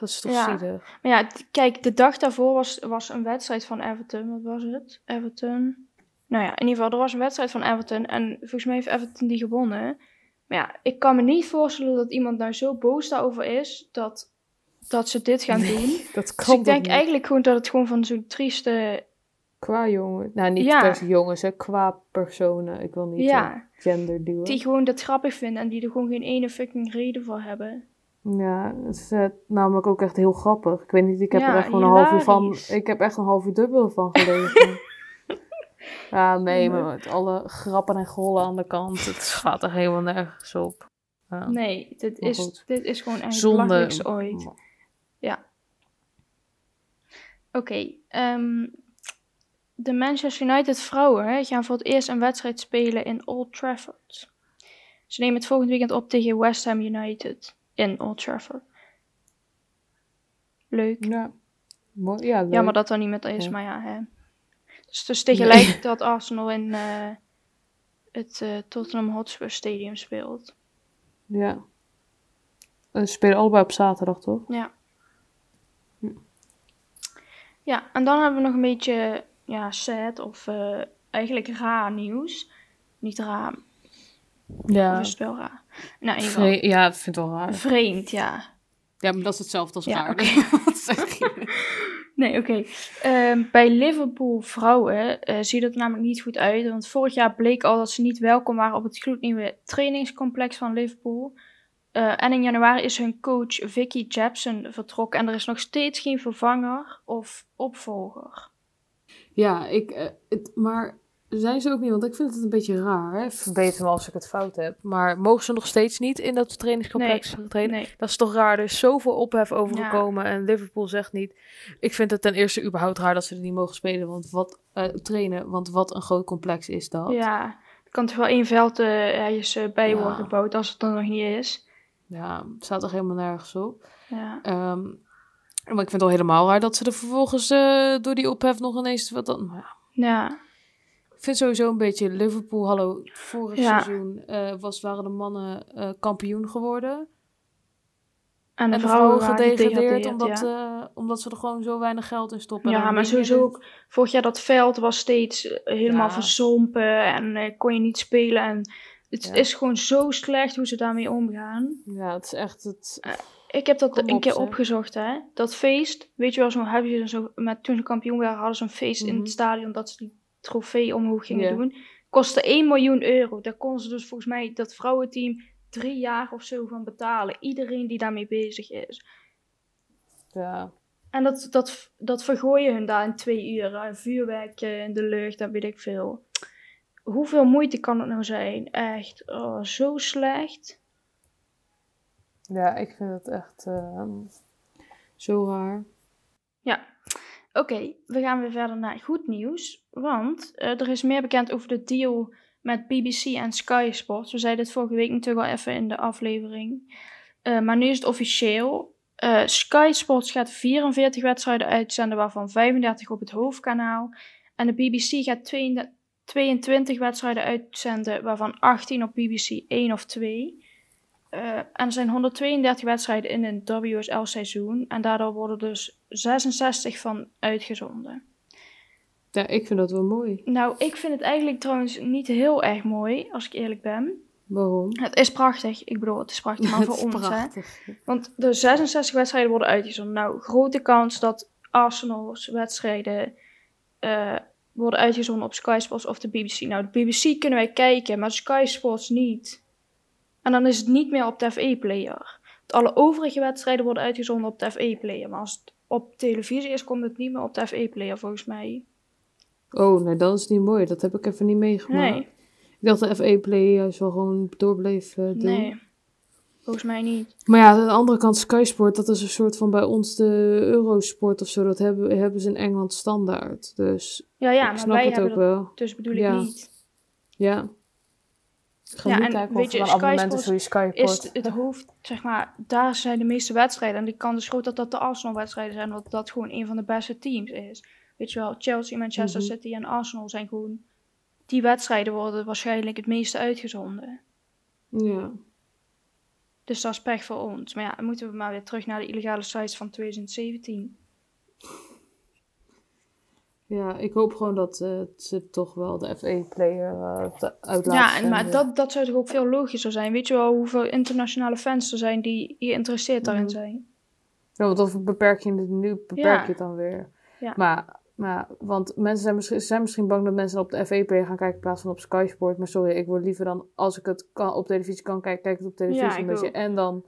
Speaker 2: dat is toch
Speaker 3: Ja.
Speaker 2: zielig.
Speaker 3: Maar ja, kijk, de dag daarvoor was, was een wedstrijd van Everton. Wat was het? Everton. Nou ja, in ieder geval, er was een wedstrijd van Everton. En volgens mij heeft Everton die gewonnen. Maar ja, ik kan me niet voorstellen dat iemand nou zo boos daarover is dat, dat ze dit gaan doen.
Speaker 2: Dat kan
Speaker 3: Dus ik denk
Speaker 2: niet?
Speaker 3: eigenlijk gewoon dat het gewoon van zo'n trieste...
Speaker 2: Qua jongen. Nou, niet
Speaker 3: Ja.
Speaker 2: per jongens, hè. Qua personen. Ik wil niet
Speaker 3: Ja,
Speaker 2: eh, gender duwen.
Speaker 3: die gewoon dat grappig vinden en die er gewoon geen ene fucking reden voor hebben.
Speaker 2: Ja, het is eh, namelijk ook echt heel grappig. Ik weet niet, ik heb
Speaker 3: Ja,
Speaker 2: er echt gewoon een half uur van...
Speaker 3: hilarisch.
Speaker 2: Ik heb echt een half uur dubbel van gelezen. ja, nee, maar met alle grappen en gollen aan de kant. Het gaat er helemaal nergens op. Ja.
Speaker 3: Nee, dit
Speaker 2: Maar
Speaker 3: is,
Speaker 2: goed.
Speaker 3: dit is gewoon echt het
Speaker 2: Zonde.
Speaker 3: belachelijkste ooit. Oké, ehm, de Manchester United vrouwen gaan voor het eerst een wedstrijd spelen in Old Trafford. Ze nemen het volgend weekend op tegen West Ham United in Old Trafford. Leuk.
Speaker 2: Ja, mooi. Ja, leuk.
Speaker 3: Jammer dat dat niet met is,
Speaker 2: Ja.
Speaker 3: maar ja. Hè. Dus, dus tegelijk dat Arsenal in eh, het eh, Tottenham Hotspur Stadium speelt.
Speaker 2: Ja. En Ze spelen allebei op zaterdag, toch?
Speaker 3: Ja. Ja, en dan hebben we nog een beetje ja, sad of eh, eigenlijk raar nieuws. Niet raar, of
Speaker 2: Ja.
Speaker 3: is het wel raar? Nou, in ieder geval.
Speaker 2: Vre- ja, ik vind het wel raar.
Speaker 3: Vreemd, ja.
Speaker 2: Ja, maar dat is hetzelfde als
Speaker 3: Ja.
Speaker 2: Wat zeg je?
Speaker 3: Nee, oké. Ehm, bij Liverpool vrouwen eh, ziet het namelijk niet goed uit. Want vorig jaar bleek al dat ze niet welkom waren op het gloednieuwe trainingscomplex van Liverpool. Eh, en in januari is hun coach Vicky Jepson vertrokken. En er is nog steeds geen vervanger of opvolger.
Speaker 2: Ja, ik, eh, het, maar zijn ze ook niet, want ik vind het een beetje raar. Hè? Verbeter me als ik het fout heb. Maar mogen ze nog steeds niet in dat trainingscomplex trainen?
Speaker 3: Nee.
Speaker 2: Dat is toch raar? Er is zoveel ophef over gekomen en Liverpool zegt niet. Ik vind het ten eerste überhaupt raar dat ze er niet mogen spelen, want wat eh, trainen, want wat een groot complex is dat.
Speaker 3: Ja, er kan toch wel één veld eh, ergens eh, bij
Speaker 2: Ja.
Speaker 3: worden gebouwd als het er nog niet is.
Speaker 2: Ja, het staat toch helemaal nergens op.
Speaker 3: Ja.
Speaker 2: Ehm, maar ik vind het al helemaal raar dat ze er vervolgens eh, door die ophef nog ineens wat dan. ja.
Speaker 3: ja.
Speaker 2: Ik vind sowieso een beetje Liverpool, hallo, vorig
Speaker 3: Ja.
Speaker 2: seizoen eh, was, waren de mannen eh, kampioen geworden.
Speaker 3: En de,
Speaker 2: en de
Speaker 3: vrouwen,
Speaker 2: vrouwen
Speaker 3: waren
Speaker 2: gedegradeerd
Speaker 3: gedegradeerd,
Speaker 2: omdat,
Speaker 3: ja.
Speaker 2: eh, omdat ze er gewoon zo weinig geld in stoppen. En
Speaker 3: Ja, maar sowieso ook. Vorig jaar dat veld was steeds helemaal
Speaker 2: Ja.
Speaker 3: verzompen en kon je niet spelen. En het is gewoon zo slecht hoe ze daarmee omgaan.
Speaker 2: Ja, het is echt het...
Speaker 3: Ik heb dat
Speaker 2: Kom
Speaker 3: een
Speaker 2: op,
Speaker 3: keer
Speaker 2: zeg.
Speaker 3: opgezocht, hè. Dat feest, weet je wel, zo hebben ze zo, met, toen ze kampioen waren, hadden ze een feest in
Speaker 2: Mhm.
Speaker 3: het stadion dat ze die trofee omhoog gingen doen. Kostte 1 miljoen euro. Daar konden ze dus volgens mij dat vrouwenteam drie jaar of zo van betalen. Iedereen die daarmee bezig is.
Speaker 2: Ja,
Speaker 3: En dat, dat, dat vergooien hun daar in twee uur. hè. Vuurwerk in de lucht, dat weet ik veel. Hoeveel moeite kan het nou zijn? Echt, oh, zo slecht.
Speaker 2: ja, ik vind het echt eh, zo raar.
Speaker 3: Ja, oké, we gaan weer verder naar goed nieuws. Want eh, er is meer bekend over de deal met BBC en Sky Sports. We zeiden het vorige week natuurlijk al even in de aflevering. Eh, maar nu is het officieel. Eh, Sky Sports gaat 44 wedstrijden uitzenden, waarvan 35 op het hoofdkanaal. En de BBC gaat 32 22 wedstrijden uitzenden, waarvan 18 op BBC 1 of 2. Eh, en er zijn 132 wedstrijden in een WSL-seizoen. En daardoor worden dus 66 van uitgezonden.
Speaker 2: Ja, ik vind dat wel mooi.
Speaker 3: Nou, ik vind het eigenlijk trouwens niet heel erg mooi, als ik eerlijk ben.
Speaker 2: Waarom?
Speaker 3: Het is prachtig. Ik bedoel, het is prachtig, maar voor ons, hè.
Speaker 2: prachtig.
Speaker 3: Want de 66 wedstrijden worden uitgezonden. Nou, grote kans dat Arsenal's wedstrijden eh, worden uitgezonden op Sky Sports of de BBC. Nou, de BBC kunnen wij kijken, maar Sky Sports niet. En dan is het niet meer op de FE-player. Alle overige wedstrijden worden uitgezonden op de FE-player. Maar als het op televisie is, komt het niet meer op de FE-player volgens mij.
Speaker 2: Oh, nee, dat is niet mooi. Dat heb ik even niet meegemaakt.
Speaker 3: Nee,
Speaker 2: Ik dacht de FA-play juist wel gewoon doorbleef eh, doen.
Speaker 3: nee. Volgens mij niet.
Speaker 2: Maar ja, aan de andere kant, Sky Sport, dat is een soort van bij ons de Eurosport of zo. Dat hebben, hebben ze in Engeland standaard. Dus
Speaker 3: Ja, ja,
Speaker 2: ik
Speaker 3: maar
Speaker 2: snap
Speaker 3: wij
Speaker 2: het ook wel.
Speaker 3: dus bedoel ik
Speaker 2: Ja.
Speaker 3: niet.
Speaker 2: Ja. Ik
Speaker 3: Ja, en
Speaker 2: kijken
Speaker 3: weet je,
Speaker 2: er een
Speaker 3: Sky
Speaker 2: abonnement is
Speaker 3: Sports
Speaker 2: voor je Sky
Speaker 3: Is
Speaker 2: Sport.
Speaker 3: het hoofd, zeg maar, daar zijn de meeste wedstrijden. En die kans is groot dat dat de Arsenal-wedstrijden zijn, want dat gewoon een van de beste teams is. Weet je wel, Chelsea, Manchester
Speaker 2: Mhm.
Speaker 3: City en Arsenal zijn gewoon... Die wedstrijden worden waarschijnlijk het meeste uitgezonden.
Speaker 2: Ja.
Speaker 3: Dus dat is pech voor ons. Maar ja, dan moeten we maar weer terug naar de illegale sites van 2017.
Speaker 2: Ja, ik hoop gewoon dat eh, ze toch wel de FA-player uh, uit laten
Speaker 3: Ja, en, maar
Speaker 2: zenden.
Speaker 3: dat, dat zou toch ook veel logischer zijn. Weet je wel hoeveel internationale fans er zijn die geïnteresseerd daarin
Speaker 2: Mhm.
Speaker 3: zijn?
Speaker 2: Ja, want of beperk je het nu, beperk
Speaker 3: Ja.
Speaker 2: je het dan weer.
Speaker 3: Ja.
Speaker 2: Maar, maar, want mensen zijn misschien, zijn misschien bang dat mensen op de FA-player gaan kijken in plaats van op Sky Sport. Maar sorry, ik word liever dan, als ik het kan, op televisie kan kijken, kijk ik het op televisie
Speaker 3: Ja,
Speaker 2: een beetje.
Speaker 3: ook.
Speaker 2: En dan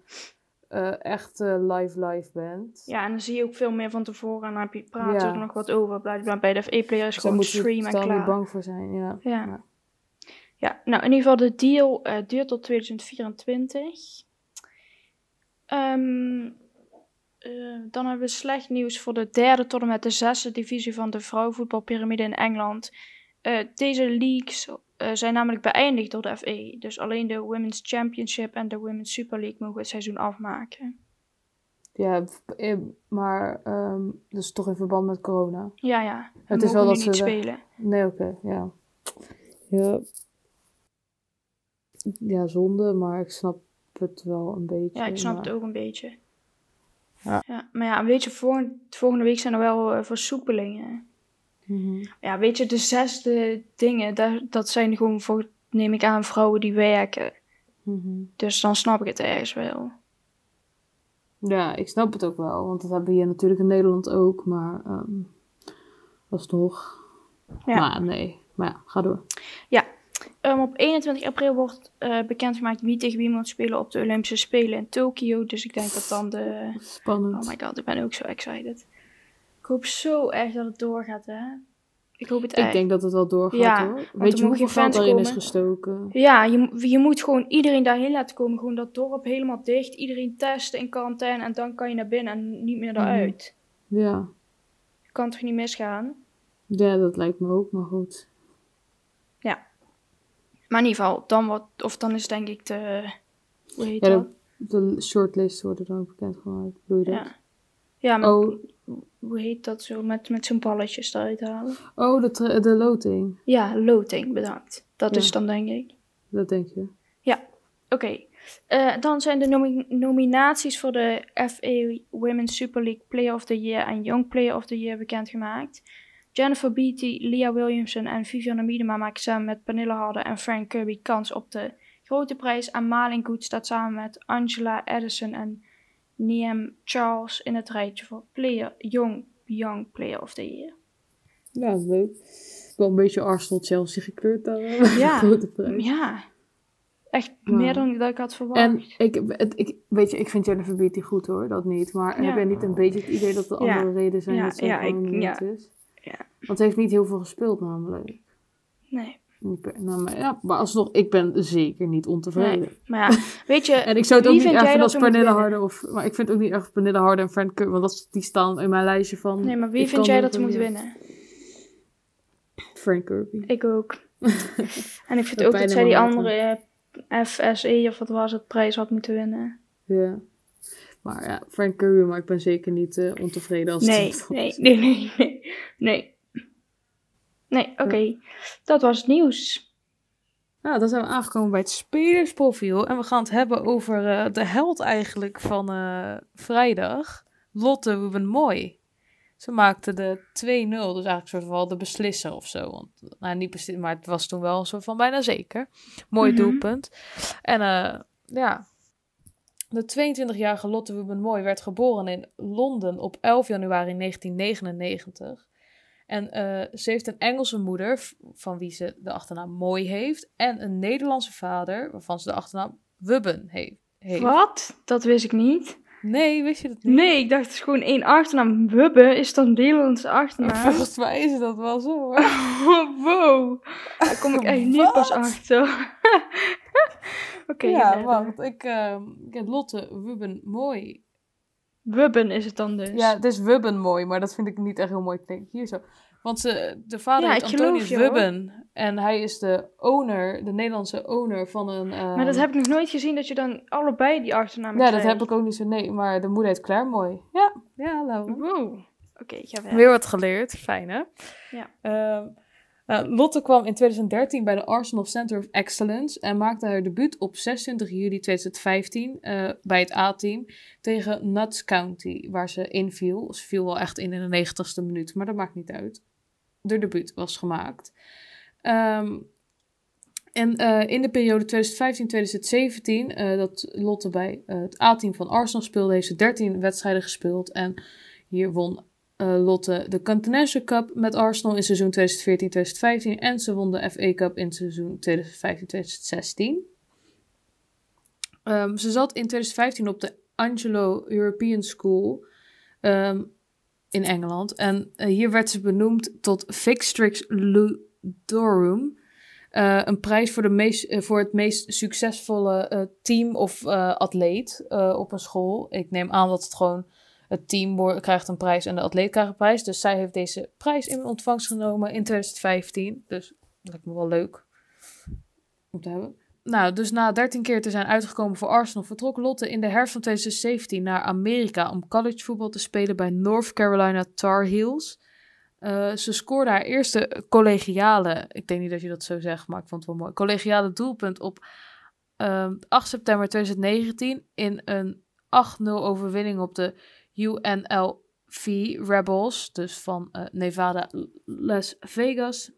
Speaker 2: eh, echt eh, live live bent.
Speaker 3: Ja, en dan zie je ook veel meer van tevoren en dan heb je praten
Speaker 2: Ja.
Speaker 3: er nog wat over. Blijkbaar bij de FE-player is
Speaker 2: Dus daar
Speaker 3: gewoon
Speaker 2: moet je
Speaker 3: stream en
Speaker 2: totaal niet
Speaker 3: klaar.
Speaker 2: bang voor zijn, ja.
Speaker 3: Ja.
Speaker 2: Ja.
Speaker 3: ja, nou in ieder geval de deal eh, duurt tot 2024. Ehm, eh, dan hebben we slecht nieuws voor de derde tot en met de zesde divisie van de vrouwenvoetbalpyramide in Engeland. Eh, deze leagues eh, zijn namelijk beëindigd door de FE. Dus alleen de Women's Championship en de Women's Super League mogen het seizoen afmaken.
Speaker 2: Ja, eh, maar ehm dus toch in verband met corona.
Speaker 3: Ja, ja.
Speaker 2: Het
Speaker 3: Het
Speaker 2: is wel dat
Speaker 3: niet
Speaker 2: ze de-
Speaker 3: spelen.
Speaker 2: Nee, oké, ja. Ja. Ja, zonde, maar ik snap het wel een beetje.
Speaker 3: Ja, ik snap
Speaker 2: maar-
Speaker 3: het ook een beetje.
Speaker 2: Ja.
Speaker 3: maar ja, weet je, volgende, volgende week zijn er wel eh, versoepelingen.
Speaker 2: Mhm.
Speaker 3: Ja, weet je, de zesde dingen, dat, dat zijn gewoon voor, neem ik aan, vrouwen die werken.
Speaker 2: Mhm.
Speaker 3: Dus dan snap ik het ergens wel.
Speaker 2: Ja, ik snap het ook wel, want dat hebben we hier natuurlijk in Nederland ook, maar ehm alsnog.
Speaker 3: Ja.
Speaker 2: Maar nee, maar ja, ga door.
Speaker 3: Ehm, op 21 april wordt eh, bekendgemaakt wie tegen wie moet spelen op de Olympische Spelen in Tokio. Dus ik denk dat dan de...
Speaker 2: Spannend.
Speaker 3: Oh my god, ik ben ook zo excited. Ik hoop zo erg dat het doorgaat, hè. Ik hoop het echt.
Speaker 2: ik denk dat het wel doorgaat
Speaker 3: Ja,
Speaker 2: hoor. Weet
Speaker 3: er
Speaker 2: je hoeveel geld
Speaker 3: fans
Speaker 2: daarin is gestoken?
Speaker 3: Ja, je, je moet gewoon iedereen daarheen laten komen. Gewoon dat dorp helemaal dicht. Iedereen testen in quarantaine. En dan kan je naar binnen en niet meer eruit.
Speaker 2: Ja.
Speaker 3: Kan toch niet misgaan?
Speaker 2: ja, dat lijkt me ook, maar goed.
Speaker 3: Maar in ieder geval, dan wordt... Of dan is denk ik de... Hoe heet
Speaker 2: Ja,
Speaker 3: dat?
Speaker 2: de, de shortlist worden dan ook bekendgemaakt, bedoel je dat?
Speaker 3: Ja. Ja, maar
Speaker 2: Oh,
Speaker 3: hoe heet dat zo? Met, met zo'n balletjes eruit halen.
Speaker 2: oh de, de loting,
Speaker 3: Ja, loting, bedankt. Dat
Speaker 2: Ja.
Speaker 3: is dan denk ik.
Speaker 2: dat denk je.
Speaker 3: Oké. Eh, dan zijn de nomi- nominaties voor de FA Women's Super League Player of the Year en Young Player of the Year bekendgemaakt. Jennifer Beattie, Leah Williamson en Vivianne Miedema maken samen met Pernille Harder en Frank Kirby kans op de grote prijs. En Malin Goed staat samen met Angela Addison en Niem Charles in het rijtje voor player, Young, Young Player of the Year.
Speaker 2: Ja, leuk. Wel een beetje Arsenal-Chelsea gekleurd wel.
Speaker 3: Ja. Ja, echt meer dan dat ik had verwacht.
Speaker 2: En ik, het, ik, weet je, ik vind Jennifer Beattie goed hoor, dat niet. Maar
Speaker 3: Ja.
Speaker 2: heb jij niet een beetje het idee dat er
Speaker 3: Ja.
Speaker 2: andere redenen zijn
Speaker 3: Ja,
Speaker 2: dat ze
Speaker 3: ja,
Speaker 2: gewoon
Speaker 3: ik-
Speaker 2: is?
Speaker 3: Ja.
Speaker 2: Want ze heeft niet heel veel gespeeld namelijk.
Speaker 3: nee,
Speaker 2: nou, maar, ja, maar alsnog, ik ben zeker niet ontevreden.
Speaker 3: nee. Maar ja, weet je,
Speaker 2: En ik zou het ook niet erg vinden als Pernille? Harder of... Maar ik vind het ook niet erg Pernille Harder en Frank Keur, want dat, die staan in mijn lijstje van...
Speaker 3: Nee, maar wie vind jij dat ze moet winnen?
Speaker 2: Frank Kirby.
Speaker 3: Ik ook. en ik vind
Speaker 2: Dat
Speaker 3: ook dat zij die andere eh, FSE of wat was het, prijs had moeten winnen.
Speaker 2: Ja. Maar ja, Frank Kirby, maar ik ben zeker niet eh, ontevreden als
Speaker 3: Nee,
Speaker 2: het
Speaker 3: nee, nee, nee, nee. Nee, nee oké. Dat was het nieuws.
Speaker 2: Nou, dan zijn we aangekomen bij het spelersprofiel. En we gaan het hebben over eh, de held eigenlijk van eh, vrijdag. Lotte Ruben Mooi. Ze maakte de 2-0, dus eigenlijk soort van de beslisser of zo. Want, nou, niet beslissen, maar het was toen wel een soort van bijna zeker. Mooi
Speaker 3: Mhm.
Speaker 2: doelpunt. En eh, ja, de 22-jarige Lotte Ruben Mooi werd geboren in Londen op 11 januari 1999. En eh, ze heeft een Engelse moeder, van wie ze de achternaam Mooi heeft. En een Nederlandse vader, waarvan ze de achternaam Wubben he- heeft.
Speaker 3: Wat? Dat wist ik niet.
Speaker 2: Nee, wist je dat niet?
Speaker 3: Nee, ik dacht het is gewoon één achternaam. Wubbe is dan Nederlandse achternaam.
Speaker 2: Volgens mij is dat wel zo hoor.
Speaker 3: Wow. Daar kom ik echt niet pas achter. Oké,
Speaker 2: ja, wacht. Ik, ehm, ik heb Lotte Wubben Mooi.
Speaker 3: Wubben is het dan dus.
Speaker 2: Ja, het is Wubben Mooi, maar dat vind ik niet echt heel mooi klinken. Hier zo. Want ze, de vader
Speaker 3: Ja,
Speaker 2: heet Antonius. Wubben. En hij is de owner, de Nederlandse owner van een... ehm,
Speaker 3: Maar dat heb ik nog nooit gezien dat je dan allebei die achternamen
Speaker 2: Ja, dat heb ik ook niet zo... Nee, maar de moeder heet Claire Mooi. Ja, ja.
Speaker 3: Wow. Oké, verder.
Speaker 2: Weer wat geleerd. Fijn, hè?
Speaker 3: Ja.
Speaker 2: Ehm, nou, Lotte kwam in 2013 bij de Arsenal Center of Excellence en maakte haar debuut op 26 juli 2015 eh, bij het A-team tegen Notts County, waar ze inviel. Ze viel wel echt in in de 90ste minuut, maar dat maakt niet uit. De debuut was gemaakt. Ehm, en eh, in de periode 2015-2017, eh, dat Lotte bij eh, het A-team van Arsenal speelde, heeft ze 13 wedstrijden gespeeld. En hier won Lotte de Continental Cup met Arsenal in seizoen 2014-2015 en ze won de FA Cup in seizoen 2015-2016. Ehm, ze zat in 2015 op de Angelo European School ehm, in Engeland en eh, hier werd ze benoemd tot Victrix Ludorum. Eh, een prijs voor, de meest, eh, voor het meest succesvolle team of atleet op een school. Ik neem aan dat het gewoon het team krijgt een prijs en de atleet krijgt een prijs. Dus zij heeft deze prijs in ontvangst genomen in 2015. Dus dat lijkt me wel leuk om te hebben. Nou, dus na 13 keer te zijn uitgekomen voor Arsenal, vertrok Lotte in de herfst van 2017 naar Amerika om collegevoetbal te spelen bij North Carolina Tar Heels. Eh, ze scoorde haar eerste collegiale, ik denk niet dat je dat zo zegt, maar ik vond het wel mooi, collegiale doelpunt op ehm, 8 september 2019 in een 8-0 overwinning op de UNLV Rebels, dus van eh, Nevada Las Vegas.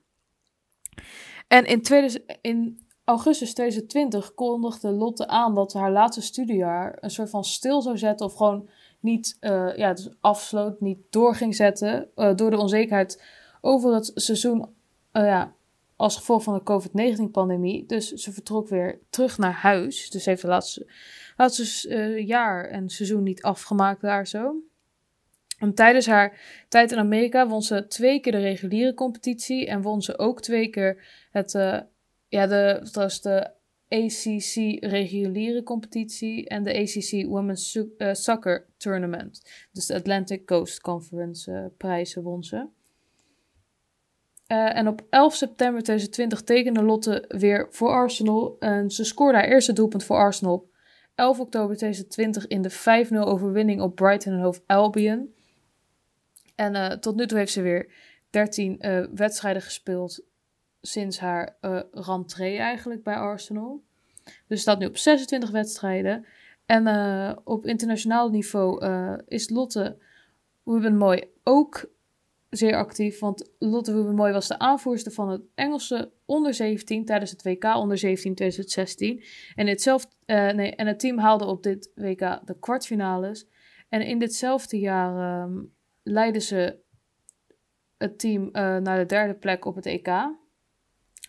Speaker 2: En in, 2000, in augustus 2020 kondigde Lotte aan dat haar laatste studiejaar een soort van stil zou zetten of gewoon niet eh, ja, dus afsloot, niet door ging zetten eh, door de onzekerheid over het seizoen eh, ja, als gevolg van de COVID-19-pandemie. Dus ze vertrok weer terug naar huis. Dus heeft de laatste, laatste jaar en seizoen niet afgemaakt daar zo. En tijdens haar tijd in Amerika won ze twee keer de reguliere competitie en won ze ook twee keer het, ja, de, was de ACC reguliere competitie en de ACC Women's eh, Soccer Tournament. Dus de Atlantic Coast Conference eh, prijzen won ze. Eh, en op 11 september 2020 tekende Lotte weer voor Arsenal. En ze scoorde haar eerste doelpunt voor Arsenal op 11 oktober 2020 in de 5-0 overwinning op Brighton en Hove Albion. En tot nu toe heeft ze weer 13 eh, wedstrijden gespeeld sinds haar eh rentree eigenlijk bij Arsenal. Dus staat nu op 26 wedstrijden. En eh, op internationaal niveau eh, is Lotte Mooi ook zeer actief. Want Lotte Mooi was de aanvoerster van het Engelse onder 17 tijdens het WK onder 17 2016. En, hetzelfde, nee, en het team haalde op dit WK de kwartfinales. En in ditzelfde jaar ehm leidde ze het team naar de derde plek op het EK.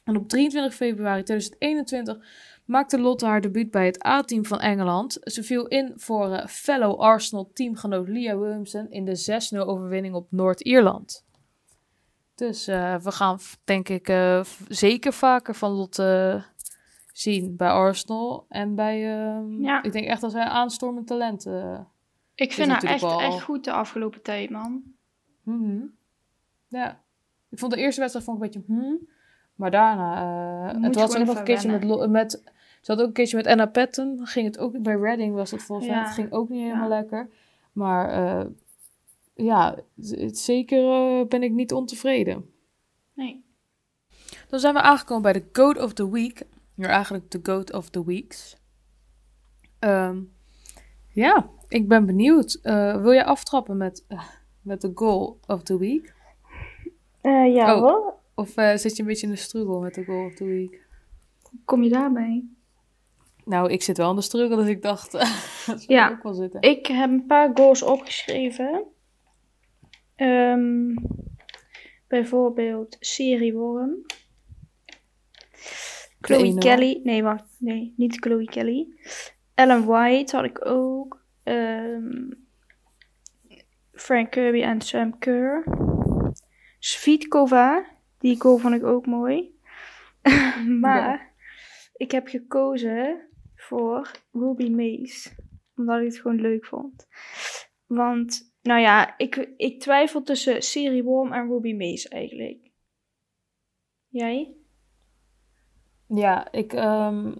Speaker 2: En op 23 februari 2021 maakte Lotte haar debuut bij het A-team van Engeland. Ze viel in voor eh, fellow Arsenal teamgenoot Leah Williamson in de 6-0 overwinning op Noord-Ierland. Dus eh, we gaan denk ik eh, zeker vaker van Lotte zien bij Arsenal. En bij, ehm,
Speaker 3: Ja.
Speaker 2: ik denk echt dat zij aanstormend talent
Speaker 3: Ik vind haar echt, echt goed de afgelopen tijd, man.
Speaker 2: Mhm. Ja. Ik vond de eerste wedstrijd vond ik een beetje hmm. Maar daarna... eh het was ook nog een keertje met, met... Ze had ook een keertje met Anna Patton. Dan Ging het ook bij Reading was het volgens mij.
Speaker 3: Ja.
Speaker 2: Het ging ook niet helemaal
Speaker 3: Ja.
Speaker 2: lekker. Maar eh, ja, het, zeker eh, ben ik niet ontevreden.
Speaker 3: Nee.
Speaker 2: Dan zijn we aangekomen bij de Goat of the Week. Ja, eigenlijk de Goat of the Weeks. Ehm, ja, ik ben benieuwd. Eh, wil je aftrappen met, met de Goal of the Week?
Speaker 3: Eh, ja
Speaker 2: Oh.
Speaker 3: hoor.
Speaker 2: Of eh, zit je een beetje in de struggle met de Goal of the Week?
Speaker 3: Hoe kom je daarbij?
Speaker 2: Nou, ik zit wel in de struggle, dus ik dacht, dat
Speaker 3: Ja.
Speaker 2: ook wel zitten.
Speaker 3: Ik heb een paar goals opgeschreven. Ehm, bij bijvoorbeeld Siri Worm. Chloe Kelly. Nee, wacht. Nee, niet Chloe Kelly. Ellen White had ik ook. Ehm, Frank Kirby en Sam Kerr. Svitkova. Die goal vond ik ook mooi. maar ik heb gekozen voor Ruby Mace. Omdat ik het gewoon leuk vond. Want, nou ja, ik, ik twijfel tussen Siri Worm en Ruby Mace eigenlijk. Jij?
Speaker 2: Ja, ik, ehm,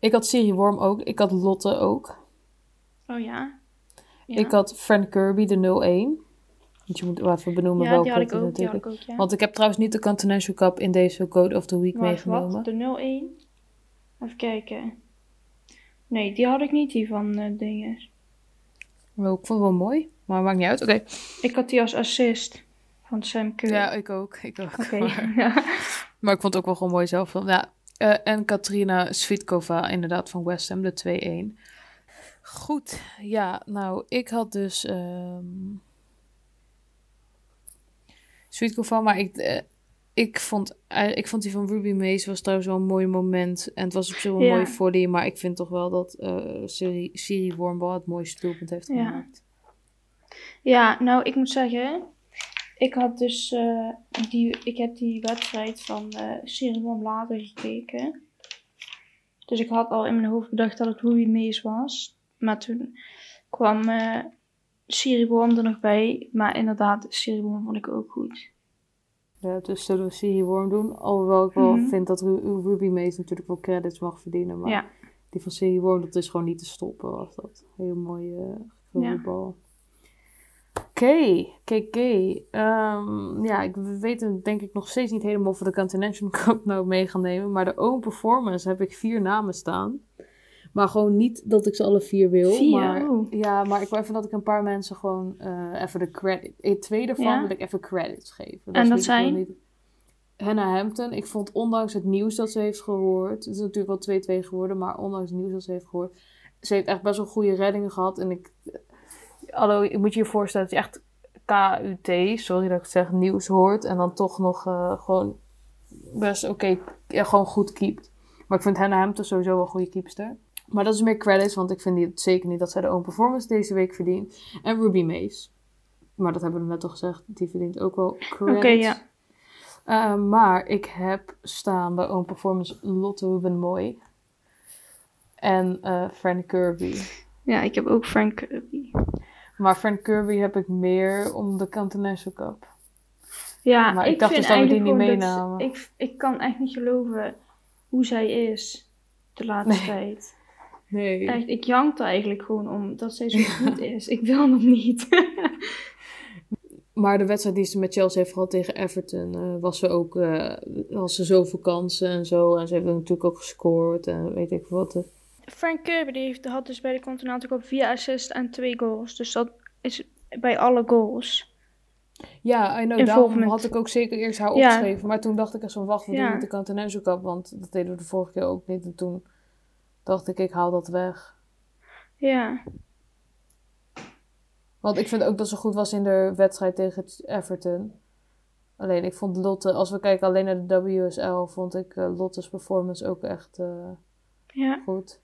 Speaker 2: ik had Siri Worm ook. Ik had Lotte ook.
Speaker 3: Oh ja. ja.
Speaker 2: Ik had Frank Kirby, de 0-1. Want je moet wel even benoemen
Speaker 3: ja,
Speaker 2: welke
Speaker 3: die had ik ook. Die had
Speaker 2: natuurlijk-
Speaker 3: ik ook, ja.
Speaker 2: Want ik heb trouwens niet de Continental Cup in deze Code of the Week
Speaker 3: Wacht,
Speaker 2: meegenomen.
Speaker 3: wat? De 0-1? Even kijken. Nee, die had ik niet, die van eh dingen.
Speaker 2: Wel, ik vond het wel mooi, maar maakt niet uit. Oké.
Speaker 3: Ik had die als assist van Sam Kerr.
Speaker 2: Ja, ik ook. Ik ook.
Speaker 3: Oké,
Speaker 2: Maar,
Speaker 3: ja.
Speaker 2: maar ik vond het ook wel gewoon mooi zelf. Ja, eh, en Katrina Svitkova, inderdaad, van West Ham, de 2-1. Goed, ja, nou, ik had dus Svitkova, maar ik, eh, ik, vond, eh, ik vond die van Ruby Mace was trouwens wel een mooi moment. En het was op zich wel een
Speaker 3: Ja.
Speaker 2: mooi volley, maar ik vind toch wel dat eh Siri, Siri Wormbal het mooiste doelpunt heeft gemaakt.
Speaker 3: Ja, nou, ik moet zeggen, ik had dus die, ik heb die wedstrijd van eh Serie later gekeken. Dus ik had al in mijn hoofd bedacht dat het Ruby Mace was. Maar toen kwam Siri Worm er nog bij. Maar inderdaad, Siri Worm vond ik ook goed.
Speaker 2: Ja, dus zullen we Siri Worm doen. Alhoewel ik wel
Speaker 3: Mhm.
Speaker 2: vind dat Ru- Ruby Mace natuurlijk wel credits mag verdienen. Maar
Speaker 3: Ja.
Speaker 2: die van Siri Worm, dat is gewoon niet te stoppen. Was dat. Heel mooi eh
Speaker 3: Ja.
Speaker 2: bal. Oké, oké, oké. Ehm, Ja, ik weet het denk ik nog steeds niet helemaal of we de Continental Cup nou mee gaan nemen. Maar de own performance heb ik vier namen staan. Maar gewoon niet dat ik ze alle vier wil.
Speaker 3: Vier?
Speaker 2: Maar,
Speaker 3: Oh.
Speaker 2: Ja, maar ik wil even dat ik een paar mensen gewoon eh, even de credit... In twee daarvan
Speaker 3: Ja.
Speaker 2: wil ik even credits geven.
Speaker 3: En
Speaker 2: is
Speaker 3: dat zijn?
Speaker 2: niet- Hannah Hampton. Ik vond ondanks het nieuws dat ze heeft gehoord... Het is natuurlijk wel 2-2 geworden, maar ondanks het nieuws dat ze heeft gehoord... Ze heeft echt best wel goede reddingen gehad. En ik... Hallo, ik moet je je voorstellen dat je echt KUT, sorry dat ik het zeg, nieuws hoort. En dan toch nog eh, gewoon best oké, ja, gewoon goed keept. Maar ik vind Hannah Hampton sowieso wel een goede keepster. Maar dat is meer credits, want ik vind die, zeker niet dat zij de own performance deze week verdient. En Ruby Mace. Maar dat hebben we net al gezegd, die verdient ook wel credits.
Speaker 3: Oké, ja.
Speaker 2: Eh, maar ik heb staan bij own performance Lotte Ruben Mooi. En eh Frank Kirby.
Speaker 3: Ja, ik heb ook Frank Kirby.
Speaker 2: Maar Frank Kirby heb ik meer om de Continental Cup.
Speaker 3: Ja,
Speaker 2: Maar ik
Speaker 3: ik,
Speaker 2: dacht dus dat we die niet
Speaker 3: dat-
Speaker 2: meenamen.
Speaker 3: ik, ik kan echt niet geloven hoe zij is de laatste
Speaker 2: Nee.
Speaker 3: tijd.
Speaker 2: Nee.
Speaker 3: Echt, ik jank er eigenlijk gewoon om dat zij zo goed is. Ik wil nog niet.
Speaker 2: Maar de wedstrijd die ze met Chelsea heeft gehad tegen Everton, eh, was ze ook, eh had ze zoveel kansen en zo. En ze heeft natuurlijk ook gescoord en weet ik wat.
Speaker 3: Frank Kirby die heeft, had dus bij de Continental Cup vier assists en twee goals. Dus dat is bij alle goals.
Speaker 2: Ja, I know, daarom had ik ook zeker eerst haar
Speaker 3: Ja.
Speaker 2: opgeschreven. Maar toen dacht ik echt van, wacht, we
Speaker 3: Ja.
Speaker 2: doen niet de Continental Cup. Want dat deden we de vorige keer ook niet. En toen dacht ik, ik haal dat weg.
Speaker 3: Ja,
Speaker 2: Want ik vind ook dat ze goed was in de wedstrijd tegen Everton. Alleen, ik vond Lotte, als we kijken alleen naar de WSL, vond ik eh, Lotte's performance ook echt eh,
Speaker 3: ja.
Speaker 2: goed.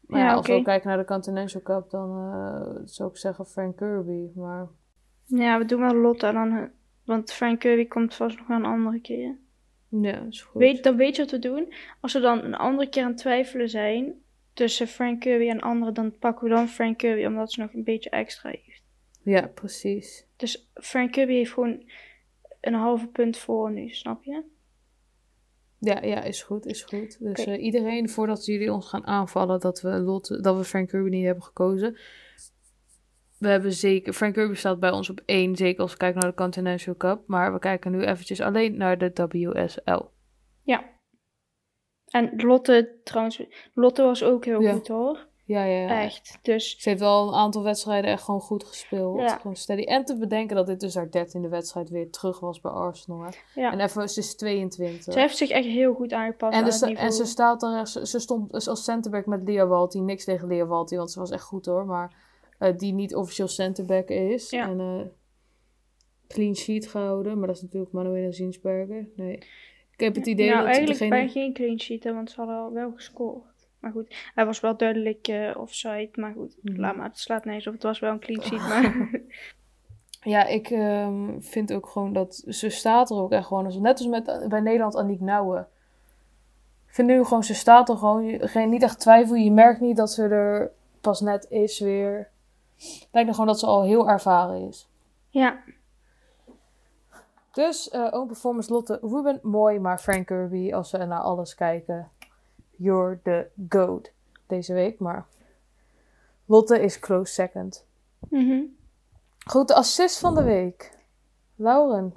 Speaker 2: Maar
Speaker 3: Ja,
Speaker 2: ja, als
Speaker 3: oké.
Speaker 2: we kijken naar de Continental Cup, dan eh, zou ik zeggen Frank Kirby. Maar
Speaker 3: Ja, we doen wel Lotte dan... Want Frank Kirby komt vast nog wel een andere keer.
Speaker 2: Ja, is goed.
Speaker 3: Weet, dan weet je wat we doen. Als we dan een andere keer aan het twijfelen zijn tussen Frank Kirby en anderen, dan pakken we dan Frank Kirby omdat ze nog een beetje extra heeft.
Speaker 2: Ja, precies.
Speaker 3: Dus Frank Kirby heeft gewoon een halve punt voor nu, snap je?
Speaker 2: Ja, ja, is goed, is goed. Dus eh, iedereen, voordat jullie ons gaan aanvallen dat we, Lotte, dat we Frank Kirby niet hebben gekozen. We hebben zeker, Frank Kirby staat bij ons op één, zeker als we kijken naar de Continental Cup. Maar we kijken nu eventjes alleen naar de WSL.
Speaker 3: Ja. En Lotte, trouwens, Lotte was ook heel
Speaker 2: Ja.
Speaker 3: goed hoor.
Speaker 2: Ja, ja, ja.
Speaker 3: Echt. Dus
Speaker 2: Ze heeft wel een aantal wedstrijden echt gewoon goed gespeeld.
Speaker 3: Ja.
Speaker 2: Gewoon steady. En te bedenken dat dit dus haar dertiende wedstrijd weer terug was bij Arsenal. hè.
Speaker 3: ja,
Speaker 2: En even, ze is 22.
Speaker 3: ze heeft zich echt heel goed aangepast
Speaker 2: En,
Speaker 3: aan
Speaker 2: de
Speaker 3: niveau.
Speaker 2: en ze staat daar, ze, ze stond dus als centerback met Lia Walti. Niks tegen Walti, want ze was echt goed hoor. Maar die niet officieel centerback is.
Speaker 3: Ja.
Speaker 2: En eh, clean sheet gehouden. Maar dat is natuurlijk Manuela Zinsberger. Nee. Ik heb het idee
Speaker 3: nou,
Speaker 2: dat
Speaker 3: eigenlijk
Speaker 2: degene...
Speaker 3: bij geen clean sheet, want ze hadden al wel gescoord. Maar goed, hij was wel duidelijk eh offside. Maar goed,
Speaker 2: Mhm.
Speaker 3: laat maar. Het slaat nergens op. Het was wel een clean sheet, maar...
Speaker 2: Ja, ik ehm, vind ook gewoon dat ze staat er ook echt gewoon. Net als met, bij Nederland Aniek Nouwen. Ik vind nu gewoon, ze staat er gewoon. je- Geen, niet echt twijfel. Je merkt niet dat ze er pas net is weer. Het lijkt me gewoon dat ze al heel ervaren is.
Speaker 3: ja,
Speaker 2: Dus, own performance Lotte Ruben, mooi. Maar Frank Kirby, als we naar alles kijken. You're the goat deze week. Maar Lotte is close second.
Speaker 3: mhm.
Speaker 2: Goed, de assist van de week. Lauren.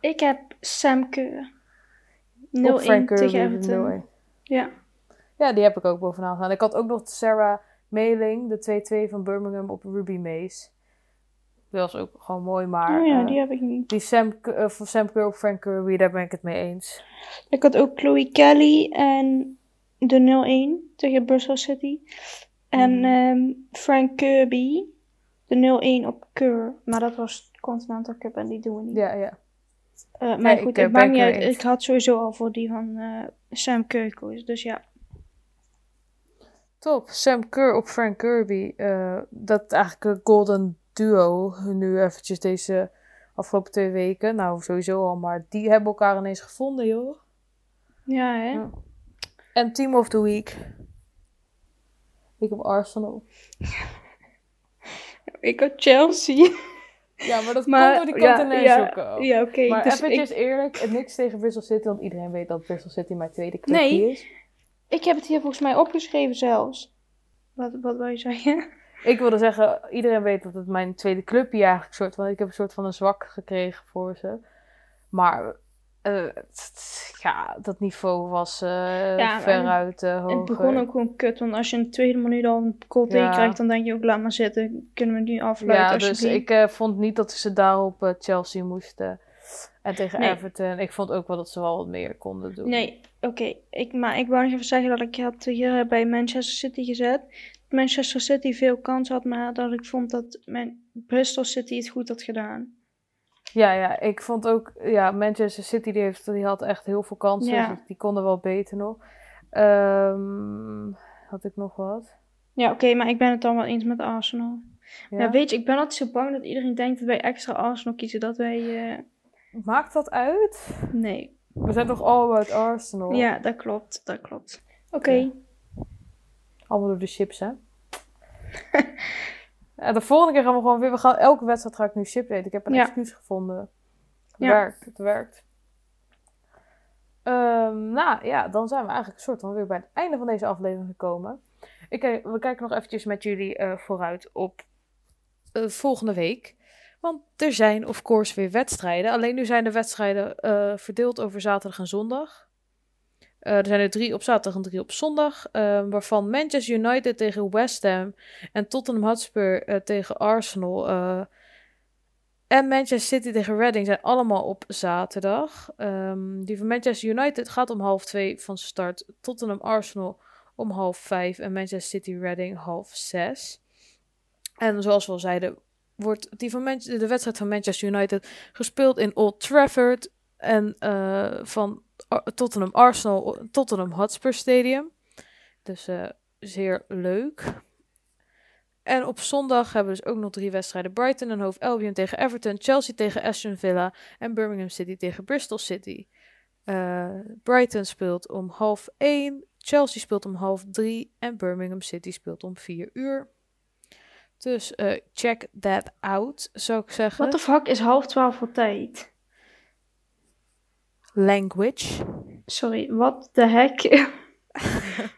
Speaker 3: Ik heb Sam Keur. 0-1
Speaker 2: Op Frank Kirby
Speaker 3: tegen Everton.
Speaker 2: 0-1.
Speaker 3: Ja.
Speaker 2: Ja, die heb ik ook bovenaan staan. Ik had ook nog Sarah Mailing, de 2-2 van Birmingham op Ruby Mace. Dat was ook gewoon mooi, maar
Speaker 3: oh ja,
Speaker 2: eh,
Speaker 3: die heb ik niet.
Speaker 2: die Sam, eh, van Sam Kerr op Frank Kirby, daar ben ik het mee eens.
Speaker 3: Ik had ook Chloe Kelly en de 0-1 tegen Bristol City. En
Speaker 2: Mhm.
Speaker 3: ehm, Frank Kirby, de 0-1 op Keur. Maar dat was Continental Cup en die doen we niet.
Speaker 2: Ja, ja.
Speaker 3: Eh, maar
Speaker 2: Nee,
Speaker 3: goed,
Speaker 2: ik,
Speaker 3: maakt niet
Speaker 2: ik
Speaker 3: uit. Ik had sowieso al voor die van Sam gekozen. Dus ja.
Speaker 2: Top. Sam Kerr op Frank Kirby. eh, dat eigenlijk een golden duo nu eventjes deze afgelopen twee weken. Nou, sowieso al, maar die hebben elkaar ineens gevonden, joh.
Speaker 3: Ja, hè?
Speaker 2: Ja. En Team of the Week. Ik heb Arsenal.
Speaker 3: Ik had Chelsea.
Speaker 2: Ja, maar dat
Speaker 3: Maar,
Speaker 2: komt door die
Speaker 3: ja,
Speaker 2: Continental
Speaker 3: ja. Ja, oké.
Speaker 2: Maar
Speaker 3: dus
Speaker 2: eventjes
Speaker 3: ik,
Speaker 2: eerlijk, niks tegen Bristol City, want iedereen weet dat Bristol City mijn tweede
Speaker 3: Nee.
Speaker 2: is.
Speaker 3: Ik heb het hier volgens mij opgeschreven zelfs. Wat, wat wil je zeggen?
Speaker 2: Ik wilde zeggen, iedereen weet dat het mijn tweede clubje eigenlijk soort van, ik heb een soort van een zwak gekregen voor ze. Maar eh, ja, dat niveau was eh
Speaker 3: Ja,
Speaker 2: veruit eh hoger.
Speaker 3: Het begon ook gewoon kut, want als je in de tweede minuut al een goal
Speaker 2: Ja.
Speaker 3: tegenkrijgt, dan denk je ook, laat maar zitten. Kunnen we nu afluiten
Speaker 2: Ja, dus ik vond niet dat ze daarop Chelsea moesten. En tegen
Speaker 3: Nee.
Speaker 2: Everton. Ik vond ook wel dat ze wel wat meer konden doen.
Speaker 3: Nee, oké. Ik, maar ik wou nog even zeggen dat ik had hier bij Manchester City gezet. Manchester City veel kans had, maar dat ik vond dat mijn Bristol City het goed had gedaan.
Speaker 2: Ja, ja, ik vond ook, ja, Manchester City die, heeft, die had echt heel veel kansen.
Speaker 3: Ja.
Speaker 2: dus die konden wel beter nog. Ehm, had ik nog wat?
Speaker 3: Ja, oké, maar ik ben het dan wel eens met Arsenal.
Speaker 2: Ja?
Speaker 3: Ja, weet je, ik ben altijd zo bang dat iedereen denkt dat wij extra Arsenal kiezen. Dat wij, eh,
Speaker 2: Maakt dat uit?
Speaker 3: nee.
Speaker 2: We zijn toch all about Arsenal?
Speaker 3: Ja, dat klopt, dat klopt. Oké.
Speaker 2: Ja. Allemaal door de chips, hè? de volgende keer gaan we gewoon weer... We gaan, elke wedstrijd ga ik nu chips eten. Ik heb een
Speaker 3: Ja.
Speaker 2: excuus gevonden. Het
Speaker 3: Ja.
Speaker 2: werkt, het werkt. Ehm, nou ja, dan zijn we eigenlijk een soort van weer bij het einde van deze aflevering gekomen. Ik, kijk- we kijken nog eventjes met jullie eh, vooruit op eh, volgende week. Want er zijn of course weer wedstrijden. Alleen nu zijn de wedstrijden eh, verdeeld over zaterdag en zondag. Eh, er zijn er drie op zaterdag en drie op zondag. eh, waarvan Manchester United tegen West Ham en Tottenham Hotspur eh, tegen Arsenal. en Manchester City tegen Reading zijn allemaal op zaterdag. Ehm, die van Manchester United gaat om half twee van start. Tottenham Arsenal om half vijf. En Manchester City Reading half zes. En zoals we al zeiden, wordt die van de wedstrijd van Manchester United gespeeld in Old Trafford. En eh, van Tottenham Arsenal, Tottenham Hotspur Stadium. Dus eh, zeer leuk. En op zondag hebben we dus ook nog drie wedstrijden. Brighton en Hove Albion tegen Everton. Chelsea tegen Aston Villa. En Birmingham City tegen Bristol City. Eh, Brighton speelt om half één. Chelsea speelt om half drie. En Birmingham City speelt om vier uur. Dus eh, check that out, zou ik zeggen.
Speaker 3: What the fuck is half twaalf voor tijd?
Speaker 2: Language.
Speaker 3: Sorry, wat de heck?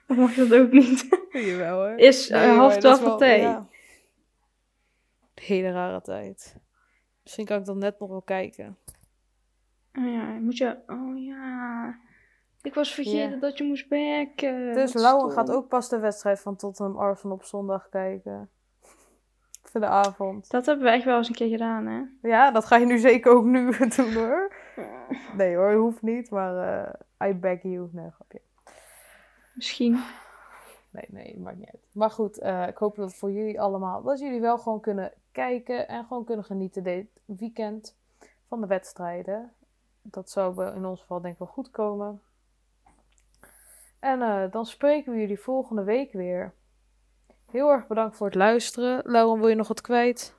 Speaker 3: Dat mag dat ook niet.
Speaker 2: Jawel hoor.
Speaker 3: Is eh,
Speaker 2: Nee,
Speaker 3: half twaalf voor tijd?
Speaker 2: ja. Hele rare tijd. Misschien kan ik dan net nog wel kijken.
Speaker 3: Oh ja, moet je... Oh ja... Ik was vergeten dat je moest werken.
Speaker 2: Dus Lauwen gaat ook pas de wedstrijd van Tottenham Arsenal op zondag kijken. De avond.
Speaker 3: Dat hebben we echt wel eens een keer gedaan, hè?
Speaker 2: Ja, dat ga je nu zeker ook nu doen hoor. Nee hoor, hoeft niet, maar eh I beg you. Nee, grapje.
Speaker 3: Misschien.
Speaker 2: nee, nee, maakt niet uit. Maar goed, eh, ik hoop dat voor jullie allemaal, dat jullie wel gewoon kunnen kijken en gewoon kunnen genieten dit weekend van de wedstrijden. Dat zou in ons geval denk ik wel goed komen. En eh, dan spreken we jullie volgende week weer. Heel erg bedankt voor het luisteren. Lauren, wil je nog wat kwijt?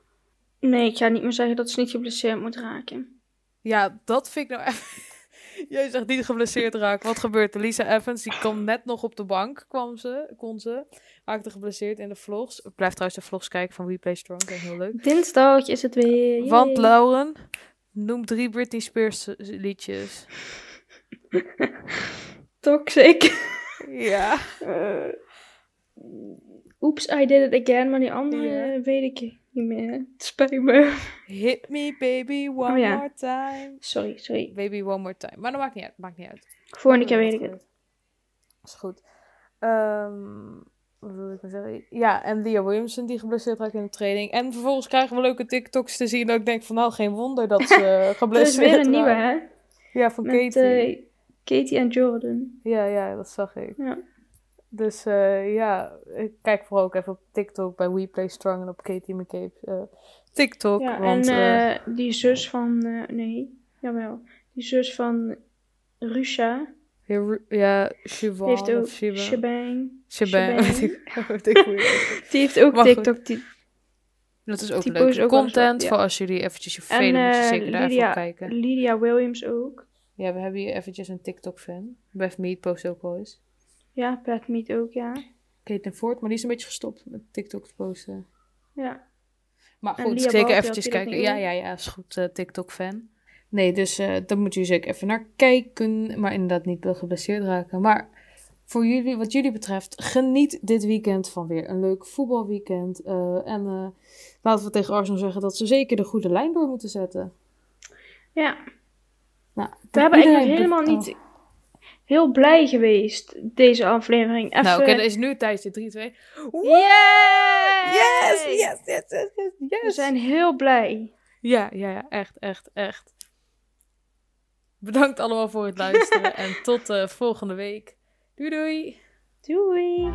Speaker 3: Nee, ik ga niet meer zeggen dat ze niet geblesseerd moet raken.
Speaker 2: Ja, dat vind ik nou even... Jij zegt niet geblesseerd raken. Wat gebeurt er? Lisa Evans, die kwam net nog op de bank, kwam ze, kon ze. Raakte geblesseerd in de vlogs. Ik blijf trouwens de vlogs kijken van We Play Strong, dat is heel leuk.
Speaker 3: Dinsdag is het weer. yay.
Speaker 2: Want Lauren, noem drie Britney Spears liedjes.
Speaker 3: Toxic.
Speaker 2: Ja.
Speaker 3: Eh, Oeps, I did it again. Maar die andere
Speaker 2: Ja.
Speaker 3: weet ik niet meer. Het spijt me.
Speaker 2: Hit me baby one
Speaker 3: Oh ja.
Speaker 2: more time.
Speaker 3: Sorry, sorry.
Speaker 2: Baby one more time. Maar dat maakt niet uit, maakt niet uit.
Speaker 3: Volgende keer weet ik het.
Speaker 2: Is goed. Ehm, wat wil ik nou zeggen? Ja, en Leah Williamson die geblesseerd raakt in de training. En vervolgens krijgen we leuke TikToks te zien. Dat ik denk van nou, geen wonder dat ze
Speaker 3: Er is
Speaker 2: geblesseerd
Speaker 3: weer een nieuwe, hè?
Speaker 2: Ja, van
Speaker 3: Met
Speaker 2: Katie.
Speaker 3: eh, Katie en Jordan.
Speaker 2: Ja, ja, dat zag ik.
Speaker 3: Ja.
Speaker 2: Dus eh, ja, ik kijk vooral ook even op TikTok bij We Play Strong en op Katie McCabe eh, TikTok.
Speaker 3: Ja,
Speaker 2: want,
Speaker 3: en
Speaker 2: eh,
Speaker 3: die zus van... eh, nee, jawel. Die zus van Rusha
Speaker 2: ja, Ru- ja, Siobhan
Speaker 3: heeft ook
Speaker 2: of Shiba.
Speaker 3: Shebang. Die heeft ook
Speaker 2: Maar goed.
Speaker 3: TikTok. Die,
Speaker 2: Dat is ook
Speaker 3: Die
Speaker 2: leuk.
Speaker 3: post ook wel
Speaker 2: Content
Speaker 3: ja.
Speaker 2: voor als jullie eventjes je
Speaker 3: en
Speaker 2: moet je
Speaker 3: eh,
Speaker 2: zeker daar even op kijken.
Speaker 3: Lydia Williams ook.
Speaker 2: Ja, we hebben hier eventjes een TikTok-fan. Beth Mead post ook wel eens.
Speaker 3: Ja, Pat Mead ook, ja.
Speaker 2: Caitlin Ford, maar die is een beetje gestopt met TikTok te posten.
Speaker 3: Ja.
Speaker 2: Maar
Speaker 3: En
Speaker 2: goed, zeker eventjes kijken. Ja, ja, ja, is goed, eh, TikTok-fan. Nee, dus eh daar moeten jullie zeker even naar kijken. Maar inderdaad niet geblesseerd raken. Maar voor jullie, wat jullie betreft, geniet dit weekend van weer een leuk voetbalweekend. Eh, en laten we tegen Arsenal zeggen dat ze zeker de goede lijn door moeten zetten.
Speaker 3: Ja.
Speaker 2: Nou,
Speaker 3: We hebben eigenlijk helemaal niet heel blij geweest, deze aflevering. Even...
Speaker 2: Nou, oké, dan is nu tijdens de 3, 2.
Speaker 3: Yay!
Speaker 2: Yes, yes, yes, yes, yes,
Speaker 3: We zijn heel blij.
Speaker 2: Ja, ja, ja, echt, echt, echt. Bedankt allemaal voor het luisteren en tot eh, volgende week. Doei doei!
Speaker 3: Doei!